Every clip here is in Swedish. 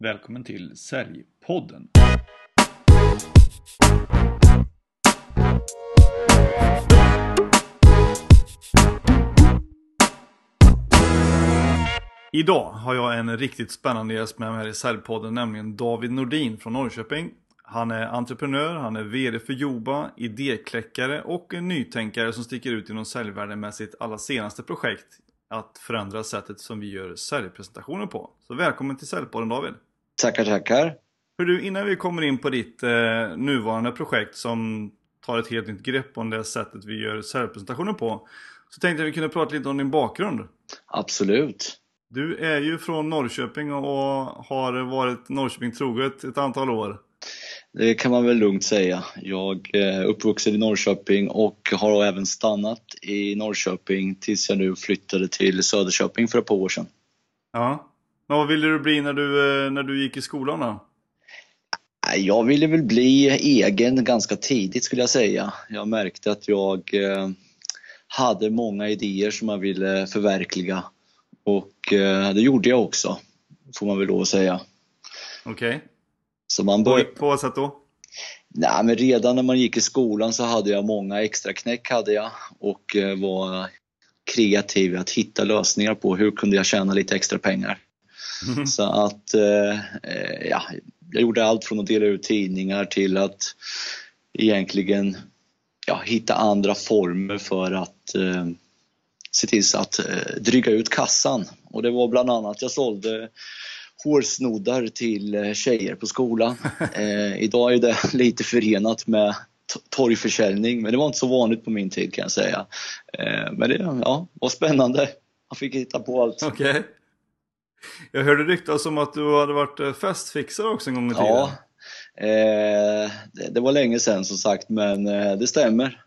Välkommen till Säljpodden. Idag har jag en riktigt spännande gäst med mig här i Säljpodden, nämligen David Nordin från Norrköping. Han är entreprenör, han är VD för Joba, idékläckare och en nytänkare som sticker ut inom säljvärlden med sitt allra senaste projekt att förändra sättet som vi gör säljpresentationer på. Så välkommen till Säljpodden David! Tackar, tackar! Hör du, innan vi kommer in på ditt eh, nuvarande projekt som tar ett helt nytt grepp om det sättet vi gör säljpresentationer på. Så tänkte jag vi kunde prata lite om din bakgrund. Absolut! Du är ju från Norrköping och har varit Norrköping troget ett antal år. Det kan man väl lugnt säga. Jag är uppvuxen i Norrköping och har även stannat i Norrköping tills jag nu flyttade till Söderköping för ett par år sedan. Ja. Men vad ville du bli när du, eh, när du gick i skolan då? Jag ville väl bli egen ganska tidigt skulle jag säga. Jag märkte att jag eh, hade många idéer som jag ville förverkliga. Och eh, det gjorde jag också, får man väl lov att säga. Okej. Okay. Så man bör... På vad sätt då? Nej, men redan när man gick i skolan så hade jag många extra knäck hade jag och var kreativ att hitta lösningar på hur kunde jag tjäna lite extra pengar. Mm. Så att, eh, ja, jag gjorde allt från att dela ut tidningar till att egentligen ja, hitta andra former för att eh, se till så att eh, dryga ut kassan. Och det var bland annat, jag sålde hårsnoddar till eh, tjejer på skolan. Eh, idag är det lite förenat med torgförsäljning, men det var inte så vanligt på min tid kan jag säga. Eh, men det ja, var spännande. Man fick hitta på allt. Okay. Jag hörde ryktas om att du hade varit eh, festfixare också en gång i tiden. Ja, eh, det, det, var länge sedan som sagt, men eh, det stämmer.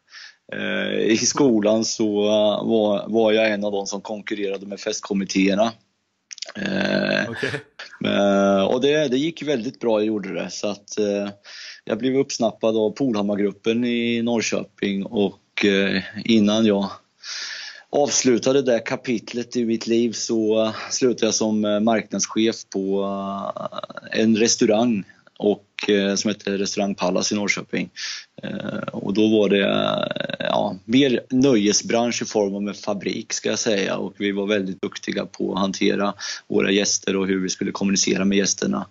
Eh, I skolan så var, var jag en av de som konkurrerade med festkommittéerna. Eh, okay. och det, det gick väldigt bra, jag gjorde det. Så att, eh, jag blev uppsnappad av Polhammargruppen i Norrköping och eh, innan jag avslutade det kapitlet i mitt liv så slutade jag som eh, marknadschef på eh, en restaurang och, eh, som heter Restaurang Pallas i Norrköping. Och då var det ja, mer nöjesbransch i form av en fabrik ska jag säga och vi var väldigt duktiga på att hantera våra gäster och hur vi skulle kommunicera med gästerna.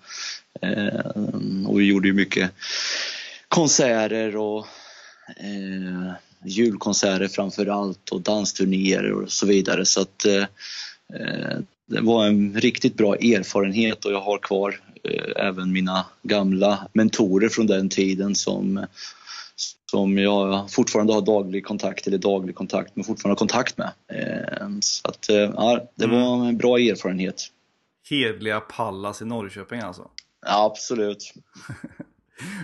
Och vi gjorde ju mycket konserter och julkonserter framför allt och dansturnéer och så vidare. Så att eh, det var en riktigt bra erfarenhet och jag har kvar eh, även mina gamla mentorer från den tiden som som jag fortfarande har daglig kontakt, eller daglig kontakt, men fortfarande har kontakt med. Eh, så att, eh, ja, det var mm. en bra erfarenhet. Hedliga Pallas i Norrköping alltså? Ja, absolut.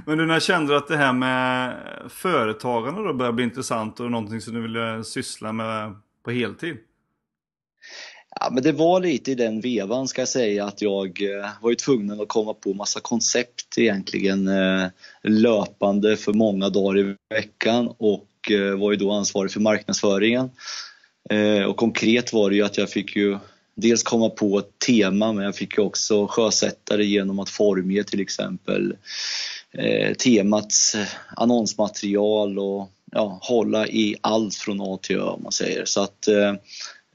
men du, när kände du att det här med företagande då började bli intressant och någonting som du ville syssla med på heltid? Ja, men det var lite i den vevan ska jag säga att jag eh, var ju tvungen att komma på massa koncept egentligen eh, löpande för många dagar i veckan och eh, var ju då ansvarig för marknadsföringen. Och konkret var det ju att jag fick ju dels komma på ett tema men jag fick ju också sjösätta det genom att formge till exempel temats annonsmaterial och ja, hålla i allt från A till Ö om man säger. Så att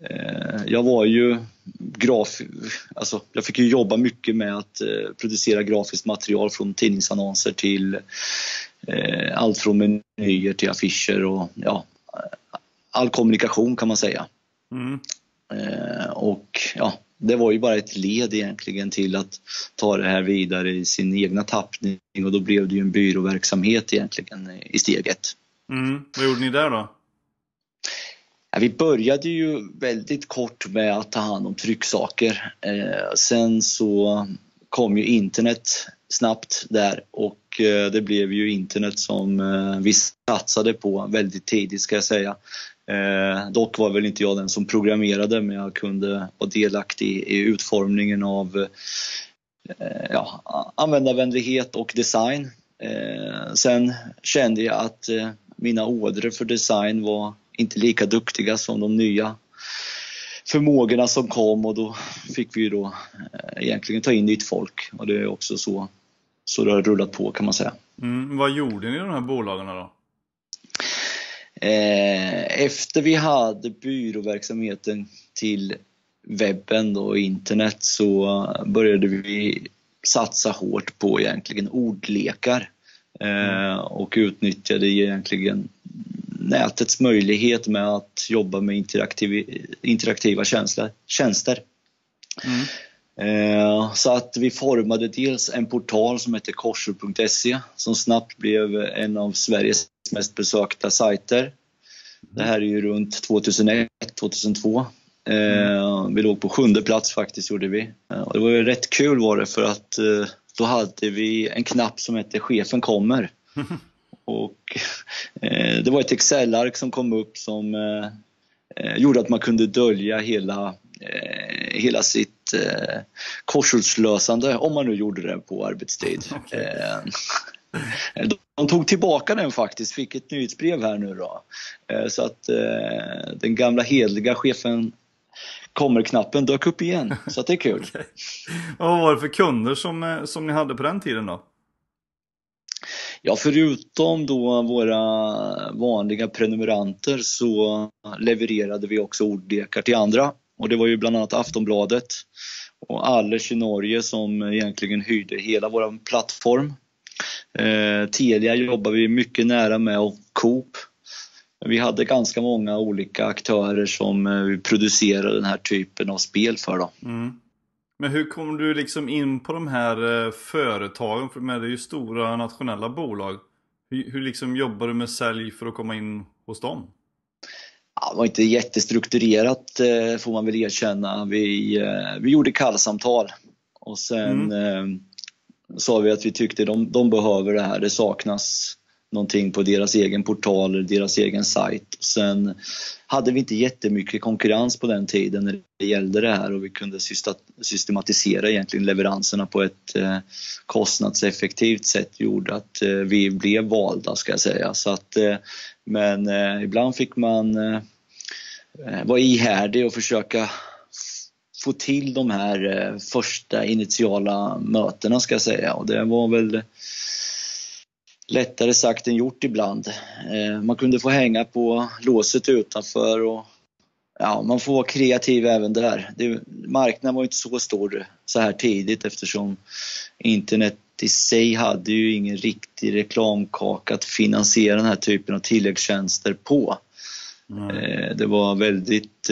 Eh, jag var ju graf... Alltså, jag fick ju jobba mycket med att eh, producera grafiskt material från tidningsannonser till eh, allt från menyer till affischer och ja, all kommunikation kan man säga. Mm. Och ja, det var ju bara ett led egentligen till att ta det här vidare i sin egna tappning och då blev det ju en byråverksamhet egentligen i steget. Mm. Vad gjorde ni där då? Ja, vi började ju väldigt kort med att ta hand om trycksaker. Eh, sen så kom ju internet snabbt där och eh, det blev ju internet som eh, vi satsade på väldigt tidigt ska jag säga. Eh, dock var väl inte jag den som programmerade men jag kunde vara delaktig i, i utformningen av eh, ja, användarvänlighet och design. Eh, sen kände jag att eh, mina ådror för design var inte lika duktiga som de nya förmågorna som kom och då fick vi ju då eh, egentligen ta in nytt folk och det är också så, så det har rullat på kan man säga. Mm, vad gjorde ni i de här bolagen då? Eh, efter vi hade byråverksamheten till webben och internet så började vi satsa hårt på egentligen ordlekar eh, och utnyttjade egentligen nätets möjlighet med att jobba med interaktiv, interaktiva tjänster. Mm. Eh, så att vi formade dels en portal som heter korsor.se som snabbt blev en av Sveriges mest besökta sajter. Det här är ju runt 2001-2002. Mm. Vi låg på sjunde plats faktiskt, gjorde vi. Eh, och det var ju rätt kul var det för att då hade vi en knapp som hette Chefen kommer. Och det var ett Excel-ark som kom upp som gjorde att man kunde dölja hela, hela sitt korsordslösande, om man nu gjorde det på arbetstid. Okay. De tog tillbaka den faktiskt, fick ett nyhetsbrev här nu då. Eh, så att eh, den gamla hedliga chefen kommer-knappen dök upp igen. Så att det är kul. okay. Vad var det för kunder som, eh, som ni hade på den tiden då? Ja, förutom då våra vanliga prenumeranter så levererade vi också ordlekar till andra. Och det var ju bland annat Aftonbladet och Allers i Norge som egentligen hyrde hela vår plattform. Eh, Telia jobbar vi mycket nära med och Coop. Vi hade ganska många olika aktörer som eh, producerade den här typen av spel för. Då. Mm. Men hur kom du liksom in på de här eh, företagen? För det är ju stora nationella bolag. Hur, hur liksom jobbar du med sälj för att komma in hos dem? Ja, det var inte jättestrukturerat eh, får man väl erkänna. Vi, vi gjorde kallsamtal och sen mm sa vi att vi tyckte de, de behöver det här. Det saknas någonting på deras egen portal eller deras egen sajt. Sen hade vi inte jättemycket konkurrens på den tiden när det gällde det här och vi kunde systematisera egentligen leveranserna på ett eh, kostnadseffektivt sätt gjorde att eh, vi blev valda ska jag säga. Så att, eh, men ibland fick man vara ihärdig och försöka få till de här eh, första initiala mötena ska jag säga och det var väl lättare sagt än gjort ibland. Eh, man kunde få hänga på låset utanför och ja, man får vara kreativ även där. Det, marknaden var inte så stor så här tidigt eftersom internet i sig hade ju ingen riktig reklamkaka att finansiera den här typen av tilläggstjänster på. Mm. Det var väldigt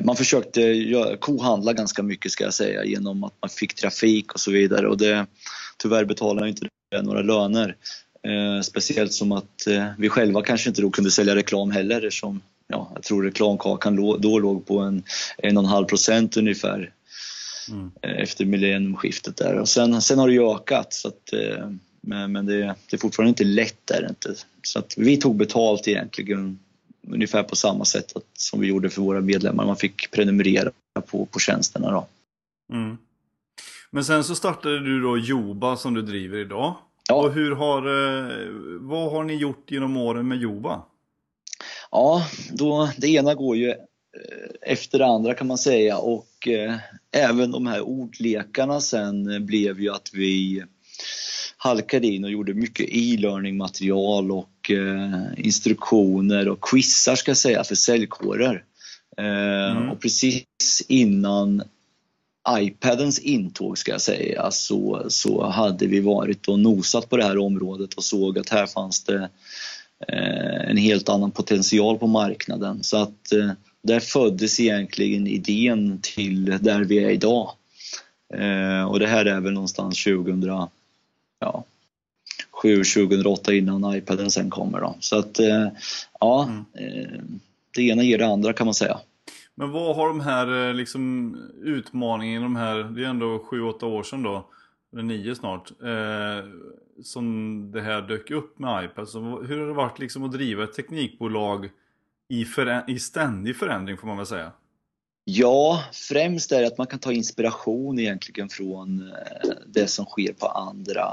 man försökte kohandla ganska mycket ska jag säga genom att man fick trafik och så vidare och det, tyvärr betalar inte det några löner. Eh, speciellt som att eh, vi själva kanske inte då kunde sälja reklam heller eftersom ja, jag tror reklamkakan då låg på en, en och en halv procent ungefär mm. efter millenniumskiftet där. Och sen, sen har det ju ökat så att, men, men det, det, är fortfarande inte lätt där inte. Så att vi tog betalt egentligen ungefär på samma sätt som vi gjorde för våra medlemmar. Man fick prenumerera på, på tjänsterna. Då. Mm. Men sen så startade du då Joba som du driver idag. Ja. Och hur har, eh, vad har ni gjort genom åren med Joba? Ja, då, det ena går ju eh, efter det andra kan man säga och eh, även de här ordlekarna sen blev ju att vi halkade in och gjorde mycket e-learning material och eh, instruktioner och quizar ska jag säga för säljkårer. Eh, mm. Och precis innan iPadens intåg ska jag säga så, så hade vi varit och nosat på det här området och såg att här fanns det eh, en helt annan potential på marknaden. Så att eh, där föddes egentligen idén till där vi är idag. Eh, och det här är väl någonstans 2000 ja, 7-2008 innan iPaden sen kommer. Då. Så att eh, ja, mm. Eh, det ena ger det andra kan man säga. Men vad har de här eh, liksom, utmaningarna, de här, det är ändå 7-8 år sedan då, eller 9 snart, eh, som det här dök upp med iPad. Så hur har det varit liksom att driva ett teknikbolag i, i ständig förändring får man väl säga? Ja, främst är det att man kan ta inspiration egentligen från eh, det som sker på andra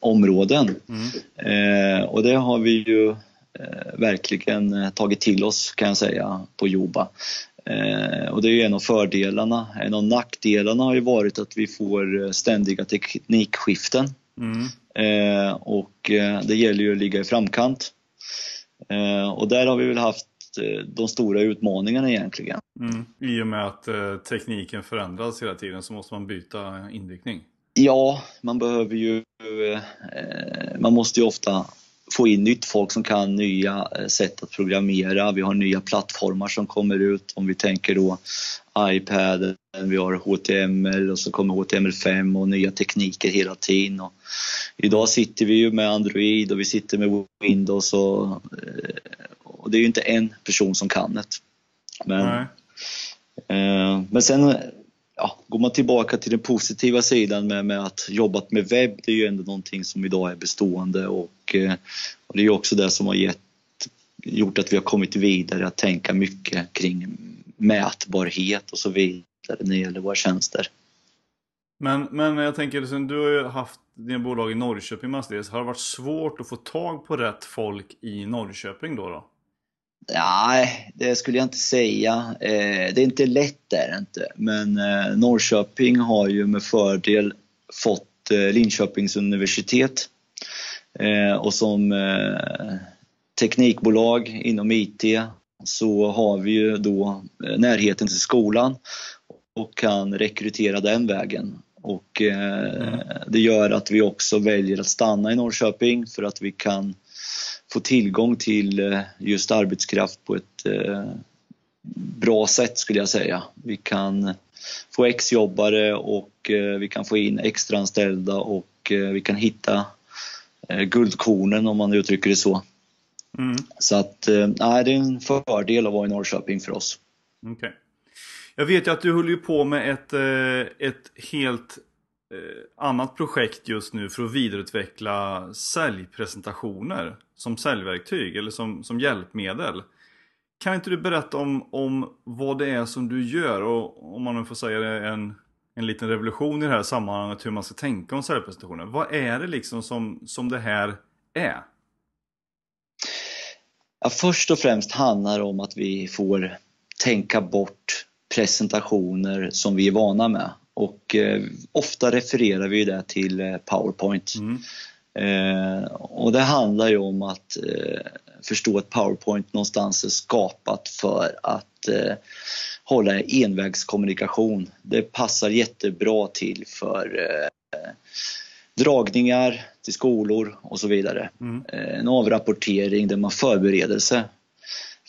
områden. Mm. Eh, och det har vi ju eh, verkligen tagit till oss kan jag säga på Joba. Eh, och det är ju en av fördelarna. En av nackdelarna har ju varit att vi får ständiga teknikskiften. Mm. Eh, och eh, det gäller ju att ligga i framkant. Eh, och där har vi väl haft eh, de stora utmaningarna egentligen. Mm. I och med att eh, tekniken förändras hela tiden så måste man byta inriktning. Ja, man behöver ju, eh, man måste ju ofta få in nytt folk som kan nya eh, sätt att programmera. Vi har nya plattformar som kommer ut. Om vi tänker då iPad, vi har HTML och så kommer HTML5 och nya tekniker hela tiden. Och idag sitter vi ju med Android och vi sitter med Windows och, eh, och det är ju inte en person som kan det. Men, eh, men sen ja, går man tillbaka till den positiva sidan med, med att jobbat med webb, det är ju ändå någonting som idag är bestående och, eh, och det är ju också det som har gett, gjort att vi har kommit vidare att tänka mycket kring mätbarhet och så vidare när det gäller våra tjänster. Men, men jag tänker, du har ju haft dina bolag i Norrköping mestadels. Har det varit svårt att få tag på rätt folk i Norrköping då? då? Nej, det skulle jag inte säga. Eh, det är inte lätt, det är inte. Men eh, Norrköping har ju med fördel fått eh, Linköpings universitet. Och som teknikbolag inom IT så har vi ju då närheten till skolan och kan rekrytera den vägen. Och mm. det gör att vi också väljer att stanna i Norrköping för att vi kan få tillgång till eh, just arbetskraft på ett eh, bra sätt skulle jag säga. Vi kan få exjobbare och eh, vi kan få in extraanställda och vi kan hitta guldkornen om man uttrycker det så. Mm. Så att, nej, det är en fördel att vara i Norrköping för oss. Okay. Jag vet ju att du håller ju på med ett, ett helt Eh, annat projekt just nu för att vidareutveckla säljpresentationer som säljverktyg eller som, som hjälpmedel. Kan inte du berätta om, om vad det är som du gör och om man nu får säga det en, en liten revolution i det här sammanhanget hur man ska tänka om säljpresentationer. Vad är det liksom som, som det här är? Ja, först och främst handlar det om att vi får tänka bort presentationer som vi är vana med och eh, ofta refererar vi det till eh, Powerpoint. Mm. Eh, och det handlar ju om att eh, förstå att Powerpoint någonstans är skapat för att eh, hålla envägskommunikation. Det passar jättebra till för dragningar till skolor och så vidare. Mm. En avrapportering där man förbereder sig.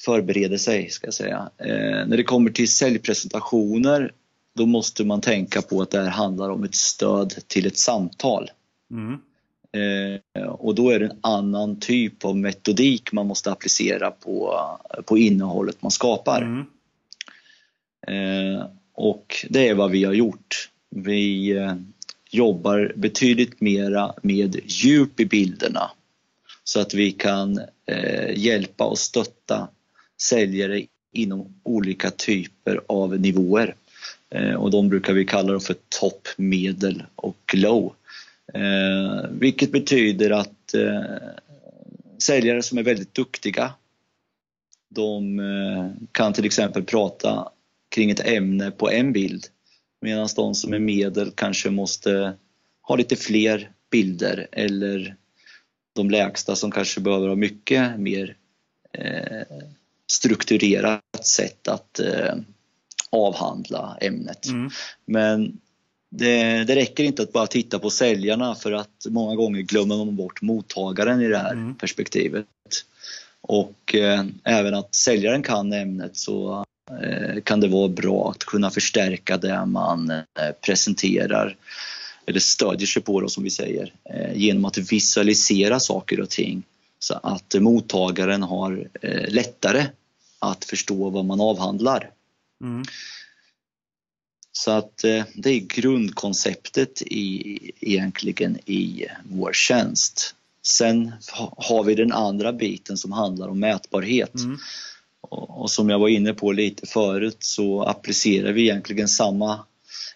Förbereder sig ska jag säga. Eh, när det kommer till säljpresentationer då måste man tänka på att det här handlar om ett stöd till ett samtal. Mm. Eh, och då är det en annan typ av metodik man måste applicera på, på innehållet man skapar. Mm. Eh, och det är vad vi har gjort. Vi eh, jobbar betydligt mera med djup i bilderna så att vi kan eh, hjälpa och stötta säljare inom olika typer av nivåer. Eh, och de brukar vi kalla för topp, medel och low. Eh, vilket betyder att eh, säljare som är väldigt duktiga, de eh, kan till exempel prata kring ett ämne på en bild medan de som är medel kanske måste ha lite fler bilder eller de lägsta som kanske behöver ha mycket mer eh, strukturerat sätt att eh, avhandla ämnet. Mm. Men det, det räcker inte att bara titta på säljarna för att många gånger glömmer man bort mottagaren i det här mm. perspektivet. Och eh, även att säljaren kan ämnet så eh, kan det vara bra att kunna förstärka det man eh, presenterar eller stödjer sig på då, som vi säger eh, genom att visualisera saker och ting så att mottagaren har eh, lättare att förstå vad man avhandlar. Mm. Så att eh, det är grundkonceptet i, egentligen i vår tjänst. Sen har vi den andra biten som handlar om mätbarhet. Mm. Och, som jag var inne på lite förut så applicerar vi egentligen samma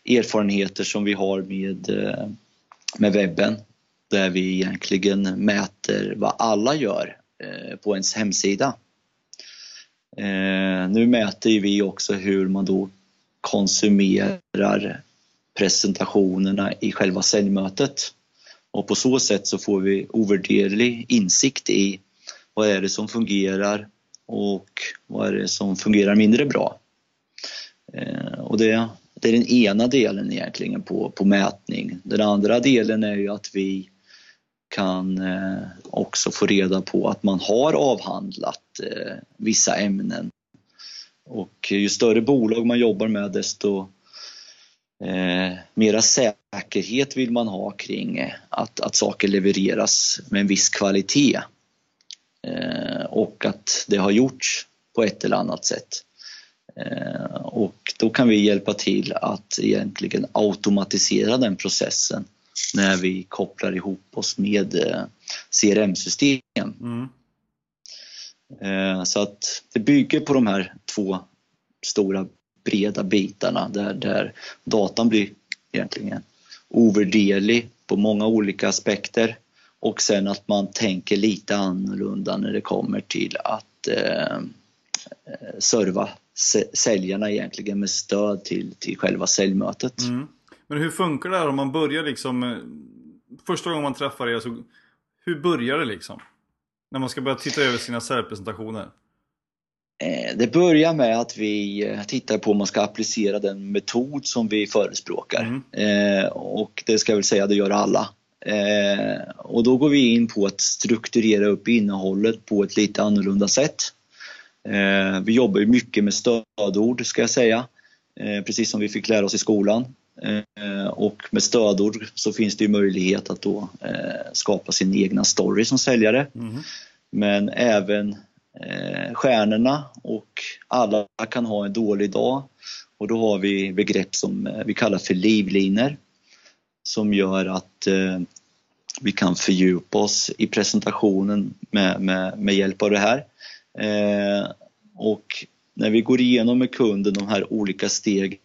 erfarenheter som vi har med, eh, med webben. Där vi egentligen mäter vad alla gör eh, på ens hemsida. Eh, nu mäter vi också hur man då konsumerar presentationerna i själva säljmötet. Och på så sätt så får vi ovärderlig insikt i vad är det som fungerar och vad är det som fungerar mindre bra. Eh, och det, det är den ena delen egentligen på, på mätning. Den andra delen är ju att vi kan eh, också få reda på att man har avhandlat eh, vissa ämnen. Och ju större bolag man jobbar med desto eh, mera säkerhet vill man ha kring eh, att, att saker levereras med en viss kvalitet. Eh, och att det har gjorts på ett eller annat sätt. Eh, och då kan vi hjälpa till att egentligen automatisera den processen när vi kopplar ihop oss med eh, CRM-system. Mm. Eh, så att det bygger på de här två stora breda bitarna där, där datan blir egentligen ovärderlig på många olika aspekter och sen att man tänker lite annorlunda när det kommer till att eh, serva säljarna egentligen med stöd till, till själva säljmötet. Mm. Men hur funkar det här om man börjar liksom eh, Första gången man träffar er, så, hur börjar det liksom? När man ska börja titta över sina säljpresentationer? Eh, det börjar med att vi eh, tittar på om man ska applicera den metod som vi förespråkar. Mm. Och det ska jag väl säga, det gör alla. Och då går vi in på att strukturera upp innehållet på ett lite annorlunda sätt. Vi jobbar mycket med stödord ska jag säga, precis som vi fick lära oss i skolan. Och med stödord så finns det ju möjlighet att då skapa sin egna story som säljare. Mm. Men även eh, stjärnorna och alla kan ha en dålig dag. Och då har vi begrepp som eh, vi kallar för livliner som gör att eh, vi kan fördjupa oss i presentationen med, med, med hjälp av det här. Eh, och när vi går igenom med kunden de här olika stegen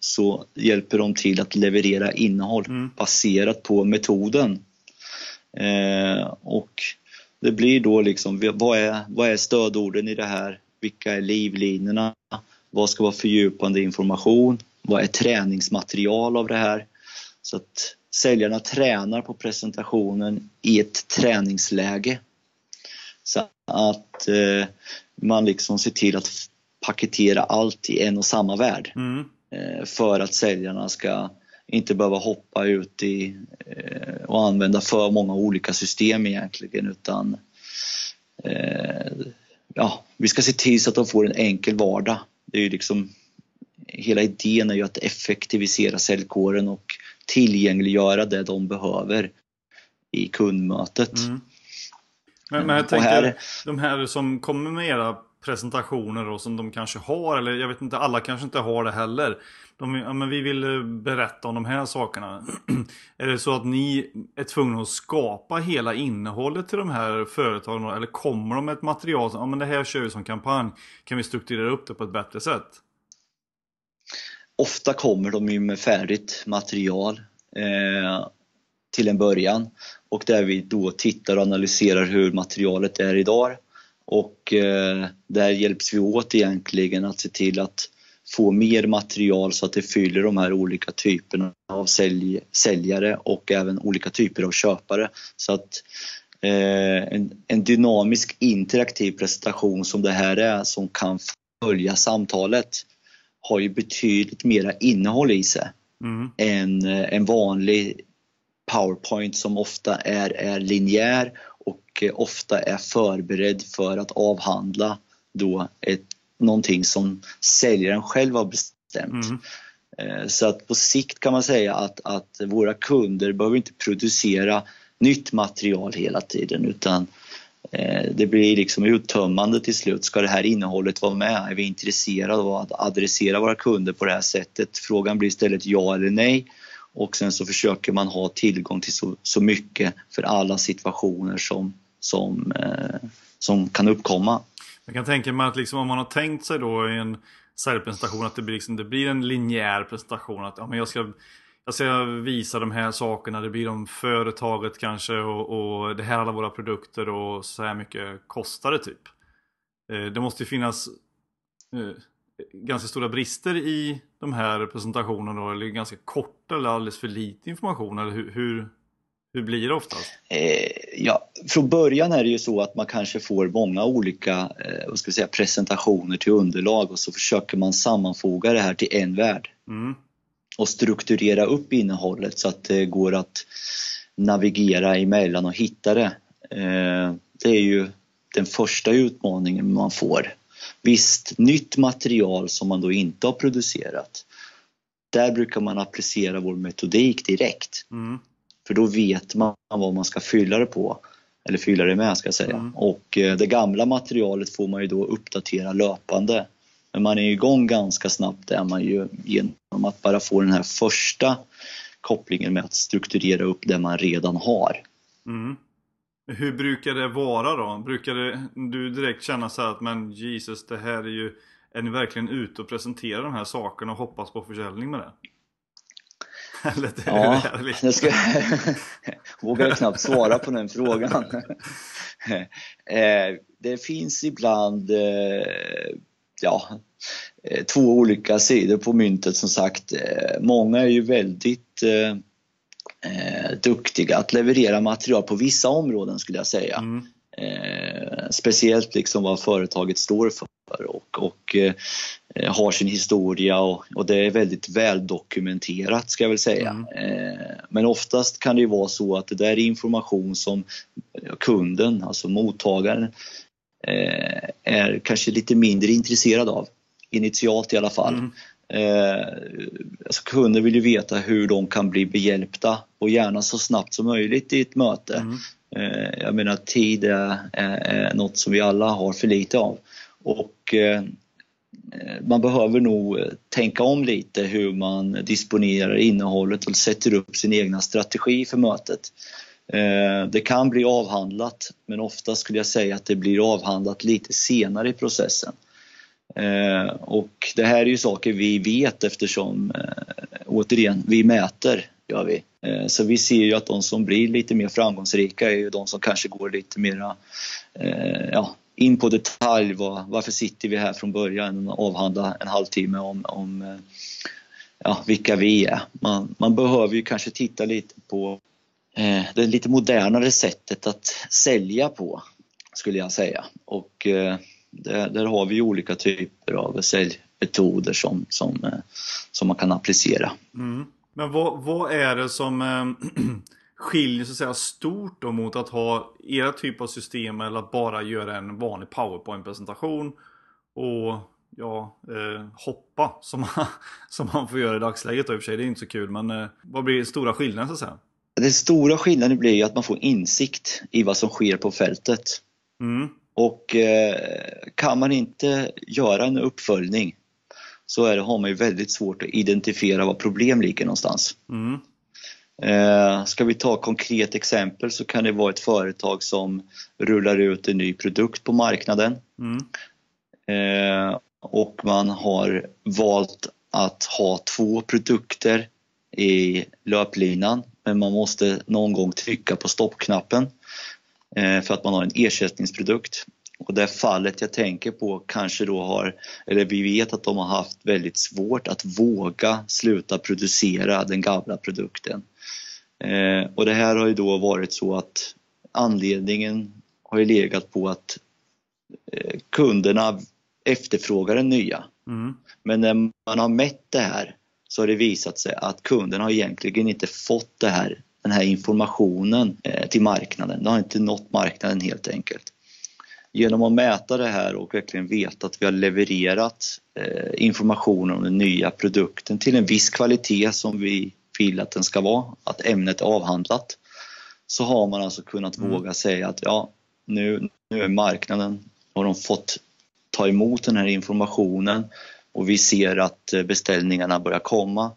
så hjälper de till att leverera innehåll mm. baserat på metoden. Eh, och det blir då liksom, vad är, vad är stödorden i det här? Vilka är livlinorna? Vad ska vara fördjupande information? Vad är träningsmaterial av det här? Så att säljarna tränar på presentationen i ett träningsläge. Så att eh, man liksom ser till att paketera allt i en och samma värld. Mm. Eh, för att säljarna ska inte behöva hoppa ut i eh, och använda för många olika system egentligen utan eh, ja, vi ska se till så att de får en enkel vardag. Det är ju liksom, hela idén är ju att effektivisera säljkåren och tillgängliggöra det de behöver i kundmötet. Mm. Men, men jag tänker, här, de här som kommer med era presentationer och som de kanske har, eller jag vet inte, alla kanske inte har det heller. De, ja, men vi vill eh, berätta om de här sakerna. är det så att ni är tvungna att skapa hela innehållet till de här företagen? Eller kommer de med ett material som, ja men det här kör vi som kampanj. Kan vi strukturera upp det på ett bättre sätt? Ofta kommer de ju med färdigt material eh, till en början och där vi då tittar och analyserar hur materialet är idag och eh, där hjälps vi åt egentligen att se till att få mer material så att det fyller de här olika typerna av sälj, säljare och även olika typer av köpare. Så att eh, en, en, dynamisk interaktiv presentation som det här är som kan följa samtalet har ju betydligt mera innehåll i sig mm. än eh, en vanlig PowerPoint som ofta är, är linjär och eh, ofta är förberedd för att avhandla då ett, någonting som säljaren själv har bestämt. Mm. Eh, så att på sikt kan man säga att, att våra kunder behöver inte producera nytt material hela tiden utan eh, det blir liksom uttömmande till slut. Ska det här innehållet vara med? Är vi intresserade av att adressera våra kunder på det här sättet? Frågan blir istället ja eller nej och sen så försöker man ha tillgång till så, så mycket för alla situationer som, som, eh, som kan uppkomma. Jag kan tänka mig att liksom om man har tänkt sig då i en säljpresentation att det blir, liksom, det blir en linjär presentation. Att ja, men jag, ska, jag ska visa de här sakerna, det blir om företaget kanske och, och det här är alla våra produkter och så här mycket kostar det typ. Eh, det måste ju finnas eh, ganska stora brister i de här presentationerna då, eller ganska korta eller alldeles för lite information? Eller hur, hur, hur blir det oftast? Eh, ja, från början är det ju så att man kanske får många olika eh, vad ska säga, presentationer till underlag och så försöker man sammanfoga det här till en värld. Mm. Och strukturera upp innehållet så att det går att navigera emellan och hitta det. Eh, det är ju den första utmaningen man får. Visst, nytt material som man då inte har producerat. Där brukar man applicera vår metodik direkt. Mm. För då vet man vad man ska fylla det på. Eller fylla det med ska jag säga. Mm. Och eh, det gamla materialet får man ju då uppdatera löpande. Men man är igång ganska snabbt är man ju genom att bara få den här första kopplingen med att strukturera upp det man redan har. Mm. Hur brukar det vara då? Brukar det, du direkt känna så här att men Jesus, det här är ju Är ni verkligen ute och presenterar de här sakerna och hoppas på försäljning med det? Eller det Ja, det jag ska, vågar knappt svara på den frågan. Eh, Det finns ibland eh, ja, eh, två olika sidor på myntet som sagt. Många är ju väldigt eh, duktiga att leverera material på vissa områden skulle jag säga. Mm. Eh, speciellt liksom vad företaget står för och, och eh, har sin historia och, och det är väldigt väldokumenterat ska jag väl säga. Mm. Eh, men oftast kan det ju vara så att det där är information som kunden, alltså mottagaren, eh, är kanske lite mindre intresserad av. Initialt i alla fall. Mm. Eh, alltså kunder vill ju veta hur de kan bli behjälpta och gärna så snabbt som möjligt i ett möte. Mm. Eh, jag menar tid är, är, är något som vi alla har för lite av. Och eh, eh, man behöver nog eh, tänka om lite hur man disponerar innehållet och sätter upp sin egna strategi för mötet. Det kan bli avhandlat men ofta skulle jag säga att det blir avhandlat lite senare i processen. Och det här är ju saker vi vet eftersom, återigen, vi mäter, gör vi. Så vi ser ju att de som blir lite mer framgångsrika är ju de som kanske går lite mera ja, in på detalj. Var, varför sitter vi här från början och avhandla en halvtimme om, om eh, ja, vilka vi är. Man, man behöver ju kanske titta lite på eh, det lite modernare sättet att sälja på, skulle jag säga. Och eh, där, där har vi ju olika typer av säljmetoder som, som, eh, som man kan applicera. Mm. Men vad, vad är det som eh, skiljer så att säga, stort då mot att ha era typ av system eller att bara göra en vanlig powerpoint-presentation och ja, eh, hoppa som man, som man får göra i dagsläget då i och för sig. Det är inte så kul men eh, vad blir den stora skillnaden så att säga? Den stora skillnaden blir ju att man får insikt i vad som sker på fältet. Mm. Och eh, kan man inte göra en uppföljning så är det, har man ju väldigt svårt att identifiera var problem ligger någonstans. Mm. Eh, ska vi ta konkret exempel så kan det vara ett företag som rullar ut en ny produkt på marknaden Mm. eh, och man har valt att ha två produkter i löplinan men man måste någon gång trycka på stoppknappen eh, för att man har en ersättningsprodukt. Och det fallet jag tänker på kanske då har, eller vi vet att de har haft väldigt svårt att våga sluta producera den gamla produkten. Eh, och det här har ju då varit så att anledningen har ju legat på att eh, kunderna efterfrågar den nya. Mm. Men när man har mätt det här så har det visat sig att kunderna har egentligen inte fått det här, den här informationen eh, till marknaden. Det har inte nått marknaden helt enkelt. Genom att mäta det här och verkligen veta att vi har levererat eh, information om den nya produkten till en viss kvalitet som vi vill att den ska vara, att ämnet är avhandlat, så har man alltså kunnat Mm. våga säga att ja, nu, nu är marknaden, har de fått ta emot den här informationen och vi ser att eh, beställningarna börjar komma.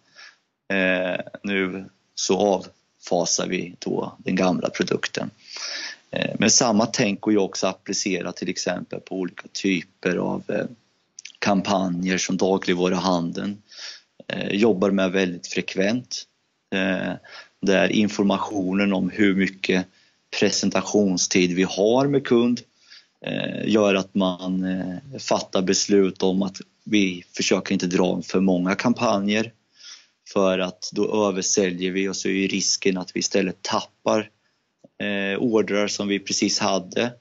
Eh, nu så avfasar vi då den gamla produkten. Eh, men samma tänk går ju också att applicera till exempel på olika typer av eh, kampanjer som dagligvaruhandeln Eh, jobbar med väldigt frekvent. Eh, Där informationen om hur mycket presentationstid vi har med kund eh, gör att man fattar beslut om att vi försöker inte dra för många kampanjer för att då översäljer vi och så är risken att vi istället tappar eh, ordrar som vi precis hade.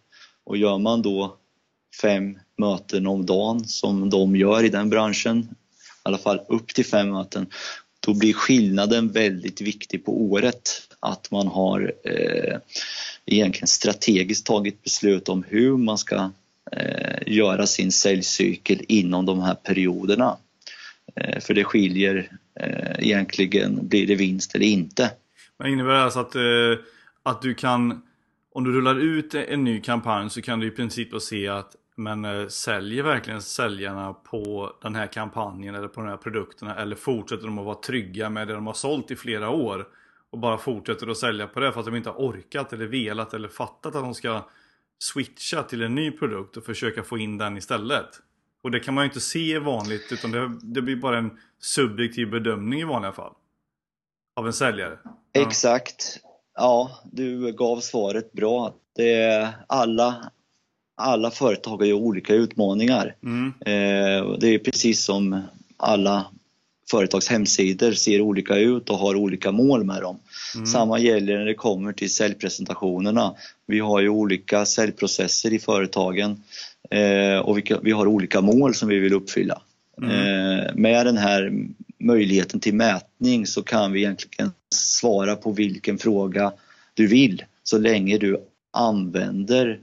Och gör man då fem möten om dagen som de gör i den branschen, alla fall upp till fem möten, då blir skillnaden väldigt viktig på året. Att man har eh, egentligen strategiskt tagit beslut om hur man ska eh, göra sin säljcykel inom de här perioderna. Eh, för det skiljer eh, egentligen, blir det vinst eller inte. Men innebär det alltså att, eh, att du kan, om du rullar ut en ny kampanj så kan du i princip se att men eh, säljer verkligen säljarna på den här kampanjen eller på de här produkterna eller fortsätter de att vara trygga med det de har sålt i flera år och bara fortsätter att sälja på det för att de inte har orkat eller velat eller fattat att de ska switcha till en ny produkt och försöka få in den istället. Och det kan man ju inte se vanligt utan det, det blir bara en subjektiv bedömning i vanliga fall. Av en säljare. Ja. Exakt. Ja, du gav svaret bra. Det är alla, alla företag har ju olika utmaningar. Mm. Eh, det är precis som alla företags hemsidor ser olika ut och har olika mål med dem. Mm. Samma gäller när det kommer till säljpresentationerna. Vi har ju olika säljprocesser i företagen eh, och vi, har olika mål som vi vill uppfylla. Mm. Eh, med den här möjligheten till mätning så kan vi egentligen svara på vilken fråga du vill så länge du använder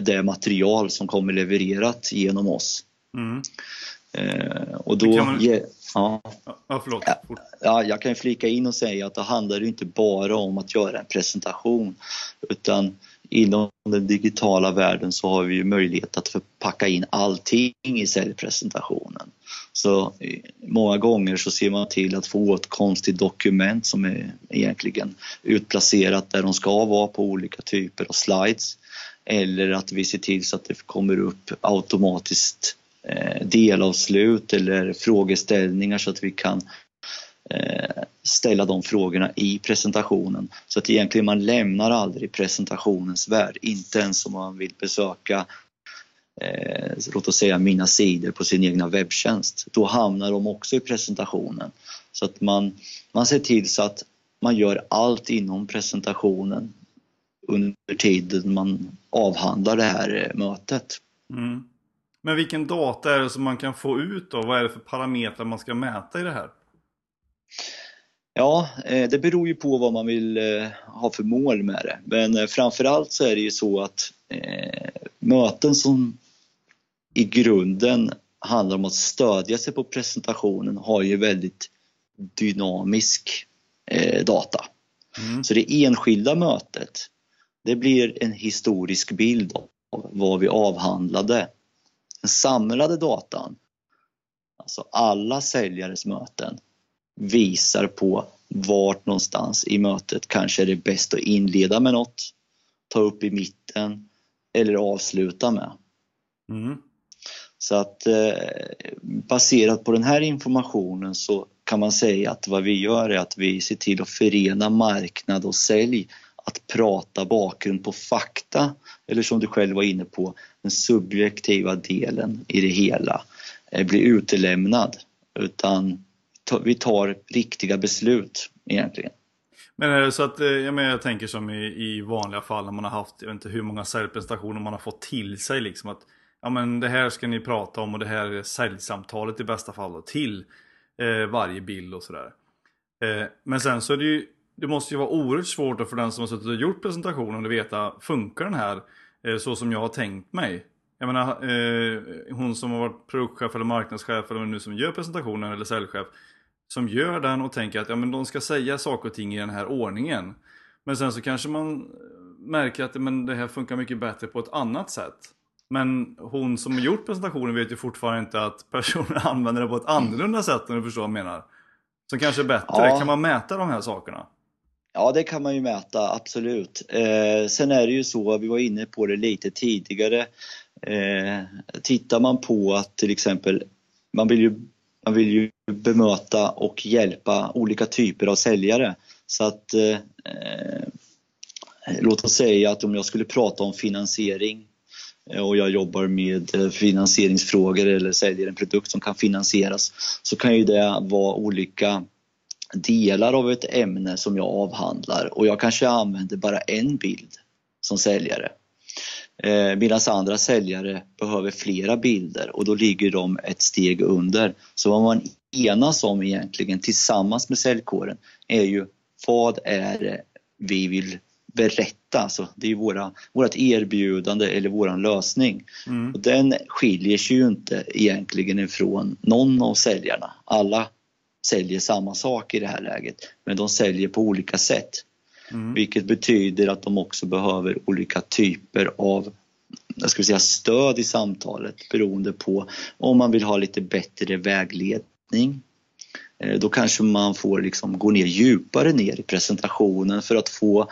det material som kommer levererat genom oss. Mm. och då, man... Ja. ja, förlåt. Ja, jag kan flika in och säga att det handlar inte bara om att göra en presentation utan inom den digitala världen så har vi möjlighet att förpacka in allting i säljpresentationen. Så många gånger så ser man till att få ett konstigt dokument som är egentligen utplacerat där de ska vara på olika typer av slides. Eller att vi ser till så att det kommer upp automatiskt eh, delavslut eller frågeställningar så att vi kan eh, ställa de frågorna i presentationen. Så att egentligen man lämnar aldrig presentationens värld, inte ens om man vill besöka eh, låt oss säga mina sidor på sin egna webbtjänst. Då hamnar de också i presentationen. Så att man, man ser till så att man gör allt inom presentationen under tiden man avhandlar det här mötet. Mm. Men vilken data är det som man kan få ut då? Vad är det för parametrar man ska mäta i det här? Ja, eh, det beror ju på vad man vill eh, ha för mål med det. Men eh, framförallt så är det ju så att möten som i grunden handlar om att stödja sig på presentationen har ju väldigt dynamisk data. Mm. Så det enskilda mötet, det blir en historisk bild av vad vi avhandlade den samlade datan, alltså alla säljares möten, visar på vart någonstans i mötet kanske är det bäst att inleda med något, ta upp i mitten eller avsluta med. Mm. Så att eh, baserat på den här informationen så kan man säga att vad vi gör är att vi ser till att förena marknad och sälj att prata bakgrund på fakta eller som du själv var inne på, den subjektiva delen i det hela eh, blir utelämnad utan vi tar riktiga beslut egentligen. Men är det så att, eh, jag, menar, jag tänker som i, i vanliga fall när man har haft, jag vet inte hur många säljpresentationer man har fått till sig liksom att Ja men det här ska ni prata om och det här är säljsamtalet i bästa fall då, till eh, varje bild och sådär. Eh, men sen så är det ju det måste ju vara oerhört svårt för den som har suttit och gjort presentationen att veta, funkar den här eh, så som jag har tänkt mig? Jag menar, eh, hon som har varit produktchef eller marknadschef eller nu som gör presentationen eller säljchef. Som gör den och tänker att ja, men de ska säga saker och ting i den här ordningen. Men sen så kanske man märker att men det här funkar mycket bättre på ett annat sätt. Men hon som har gjort presentationen vet ju fortfarande inte att personen använder det på ett annorlunda sätt om du förstår vad jag menar. Som kanske är bättre. Ja. Kan man mäta de här sakerna? Ja, det kan man ju mäta, absolut. Eh, sen är det ju så, vi var inne på det lite tidigare, eh, tittar man på att till exempel man vill, ju, man vill ju bemöta och hjälpa olika typer av säljare. Så att eh, eh låt oss säga att om jag skulle prata om finansiering eh, och jag jobbar med eh, finansieringsfrågor eller säljer en produkt som kan finansieras så kan ju det vara olika delar av ett ämne som jag avhandlar och jag kanske använder bara en bild som säljare. Eh, Medan andra säljare behöver flera bilder och då ligger de ett steg under. Så vad man enas om egentligen tillsammans med säljkåren är ju vad är det vi vill berätta, alltså det är våra, vårt erbjudande eller våran lösning. Mm. Och den skiljer sig ju inte egentligen ifrån någon av säljarna. Alla säljer samma sak i det här läget, men de säljer på olika sätt. Mm. Vilket betyder att de också behöver olika typer av jag ska säga, stöd i samtalet beroende på om man vill ha lite bättre vägledning. Eh, då kanske man får liksom gå ner djupare ner i presentationen för att få,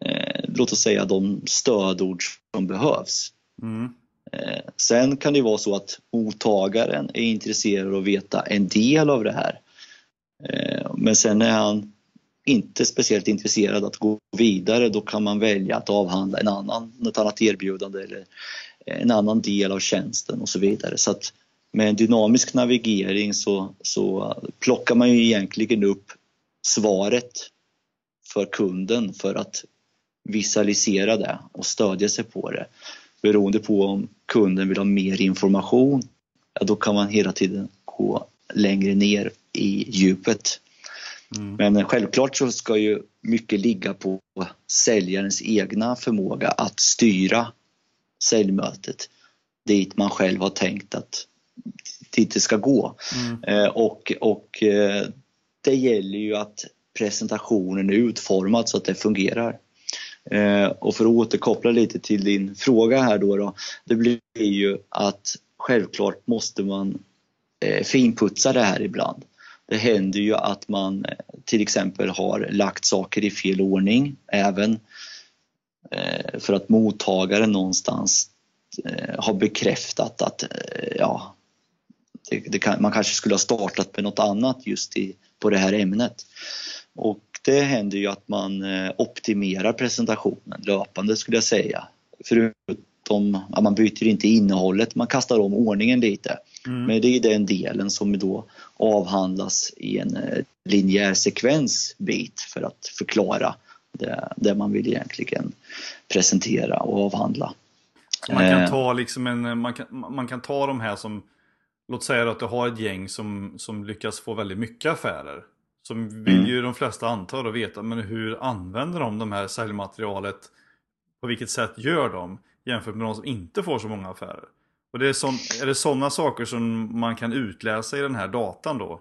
eh, låt oss säga de stödord som behövs. Mm. Eh, sen kan det vara så att mottagaren är intresserad av att veta en del av det här. Eh, men sen är han inte speciellt intresserad att gå vidare, då kan man välja att avhandla en annan, ett annat erbjudande eller eh, en annan del av tjänsten och så vidare. Så att med en dynamisk navigering så, så plockar man ju egentligen upp svaret för kunden för att visualisera det och stödja sig på det. Beroende på om kunden vill ha mer information, ja, då kan man hela tiden gå längre ner i djupet. Mm. Men självklart så ska ju mycket ligga på säljarens egna förmåga att styra säljmötet dit man själv har tänkt att dit det ska gå. Mm. Eh, och, och eh, det gäller ju att presentationen är utformad så att det fungerar. Eh, och för att återkoppla lite till din fråga här då, då det blir ju att självklart måste man finputsa det här ibland. Det händer ju att man eh, till exempel har lagt saker i fel ordning även eh, för att mottagaren någonstans eh, har bekräftat att ja, det, det kan, man kanske skulle ha startat med något annat just i, på det här ämnet. Och det händer ju att man optimerar presentationen löpande skulle jag säga. Förutom att man byter inte innehållet, man kastar om ordningen lite. Mm. Men det är den delen som då avhandlas i en eh, linjär sekvensbit för att förklara det, det man vill egentligen presentera och avhandla. Man kan eh. ta liksom en, man kan, man kan ta de här som, låt säga att du har ett gäng som, som lyckas få väldigt mycket affärer. Som vill mm. ju de flesta anta och veta, men hur använder de de här säljmaterialet? På vilket sätt gör de? Jämfört med de som inte får så många affärer. Och det är, sån, är det sådana saker som man kan utläsa i den här datan då?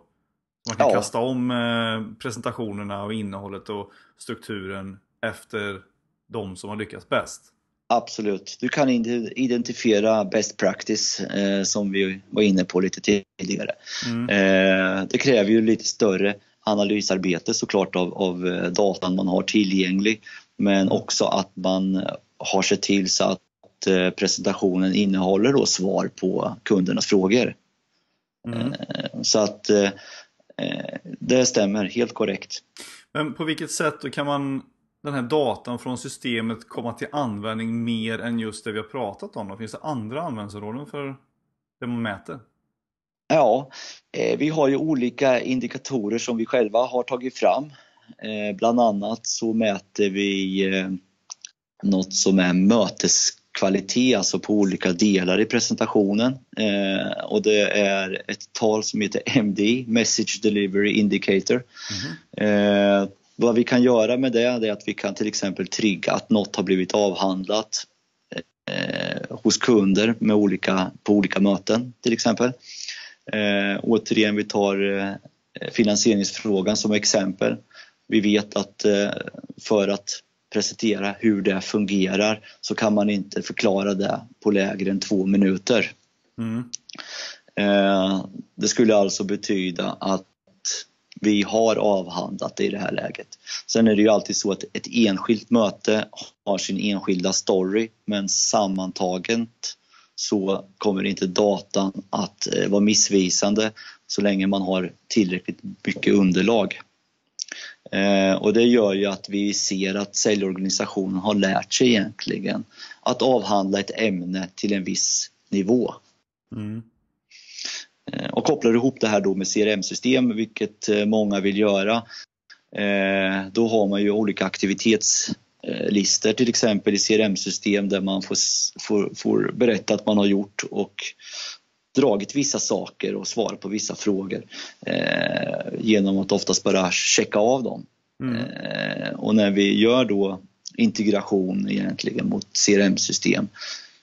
Man kan ja. kasta om eh, presentationerna och innehållet och strukturen efter de som har lyckats bäst? Absolut. Du kan identifiera best practice eh, som vi var inne på lite tidigare. Mm. Eh, det kräver ju lite större analysarbete såklart av, av eh, datan man har tillgänglig men också att man har sett till så att Eh, presentationen innehåller då svar på kundernas frågor. Mm. Eh, så att eh, det stämmer helt korrekt. Men på vilket sätt kan man den här datan från systemet komma till användning mer än just det vi har pratat om? Finns det andra användningsområden för det man mäter? Ja, vi har ju olika indikatorer som vi själva har tagit fram. Bland annat så mäter vi något som är mötes kvalitet, alltså på olika delar i presentationen. Eh, och det är ett tal som heter MD, Message Delivery Indicator. Mm. Eh, vad vi kan göra med det är att vi kan till exempel trigga att något har blivit avhandlat eh, hos kunder med olika, på olika möten till exempel. Eh, återigen, vi tar eh, finansieringsfrågan som exempel. Vi vet att eh, för att presentera hur det fungerar så kan man inte förklara det på lägre än två minuter. Mm. Eh, det skulle alltså betyda att vi har avhandlat det i det här läget. Sen är det ju alltid så att ett enskilt möte har sin enskilda story men sammantaget så kommer inte datan att eh, vara missvisande så länge man har tillräckligt mycket underlag. Eh, och det gör ju att vi ser att säljorganisationen har lärt sig egentligen att avhandla ett ämne till en viss nivå. Mm. Eh, och kopplar ihop det här då med CRM-system, vilket eh, många vill göra. Då har man ju olika aktivitetslistor till exempel i CRM-system där man får, får, får berätta att man har gjort och dragit vissa saker och svarat på vissa frågor eh, genom att oftast bara checka av dem. Mm. Eh, och när vi gör då integration egentligen mot CRM-system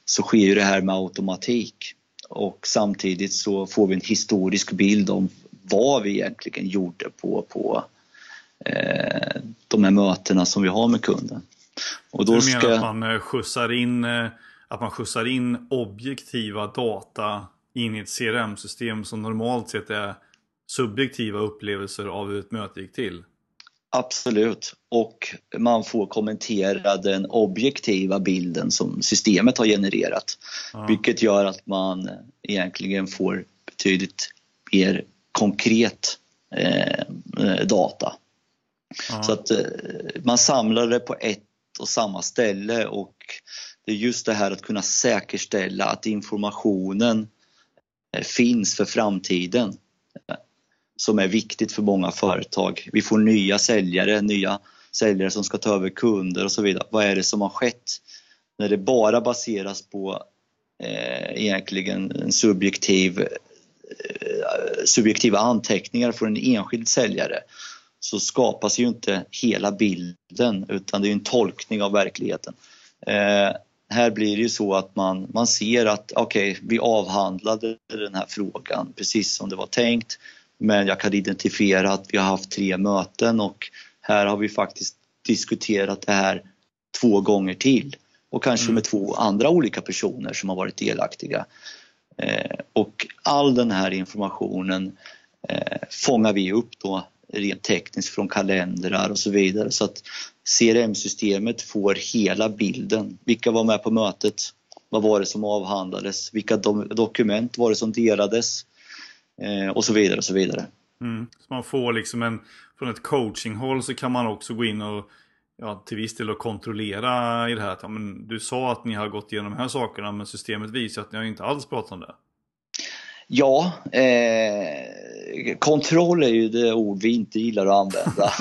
så sker ju det här med automatik och samtidigt så får vi en historisk bild om vad vi egentligen gjorde på, på eh, de här mötena som vi har med kunden. Och då du menar ska... att man skjutsar in att man skjutsar in objektiva data in i ett CRM-system som normalt sett är subjektiva upplevelser av hur ett möte gick till. Absolut, och man får kommentera den objektiva bilden som systemet har genererat. Ja. Vilket gör att man egentligen får betydligt mer konkret eh, data. Ja. Så att eh, man samlar det på ett och samma ställe och det är just det här att kunna säkerställa att informationen Eh, finns för framtiden eh, som är viktigt för många företag. Vi får nya säljare, nya säljare som ska ta över kunder och så vidare. Vad är det som har skett? När det bara baseras på eh, egentligen en subjektiv, eh, subjektiva anteckningar från en enskild säljare så skapas ju inte hela bilden utan det är en tolkning av verkligheten. Eh, här blir det ju så att man, man ser att okej, okay, vi avhandlade den här frågan precis som det var tänkt. Men jag kan identifiera att vi har haft tre möten och här har vi faktiskt diskuterat det här två gånger till och kanske mm. med två andra olika personer som har varit delaktiga. Eh, och all den här informationen eh, fångar vi upp då rent tekniskt från kalendrar och så vidare så att CRM-systemet får hela bilden. Vilka var med på mötet? Vad var det som avhandlades? Vilka do dokument var det som delades? Eh, och så vidare och så vidare. Mm. Så man får liksom en, från ett coachinghåll så kan man också gå in och ja, till viss del och kontrollera i det här. Att, ja, men du sa att ni har gått igenom de här sakerna men systemet visar att ni har inte alls pratat om det. Ja, eh, kontroll är ju det ord vi inte gillar att använda.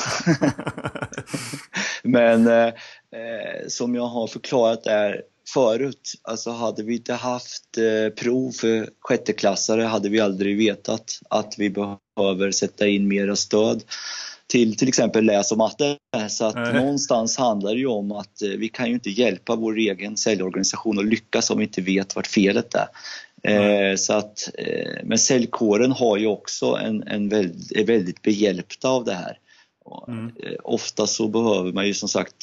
Men eh, eh, som jag har förklarat där förut, alltså hade vi inte haft eh, prov för sjätteklassare hade vi aldrig vetat att vi behöver sätta in mera stöd till till exempel läs och matte. Så att Nej. någonstans handlar det ju om att eh, vi kan ju inte hjälpa vår egen säljorganisation att lyckas om vi inte vet vart felet är. Eh, så att, eh, men säljkåren har ju också en, en väldigt, är väldigt behjälpta av det här. Mm. Eh, ofta så behöver man ju som sagt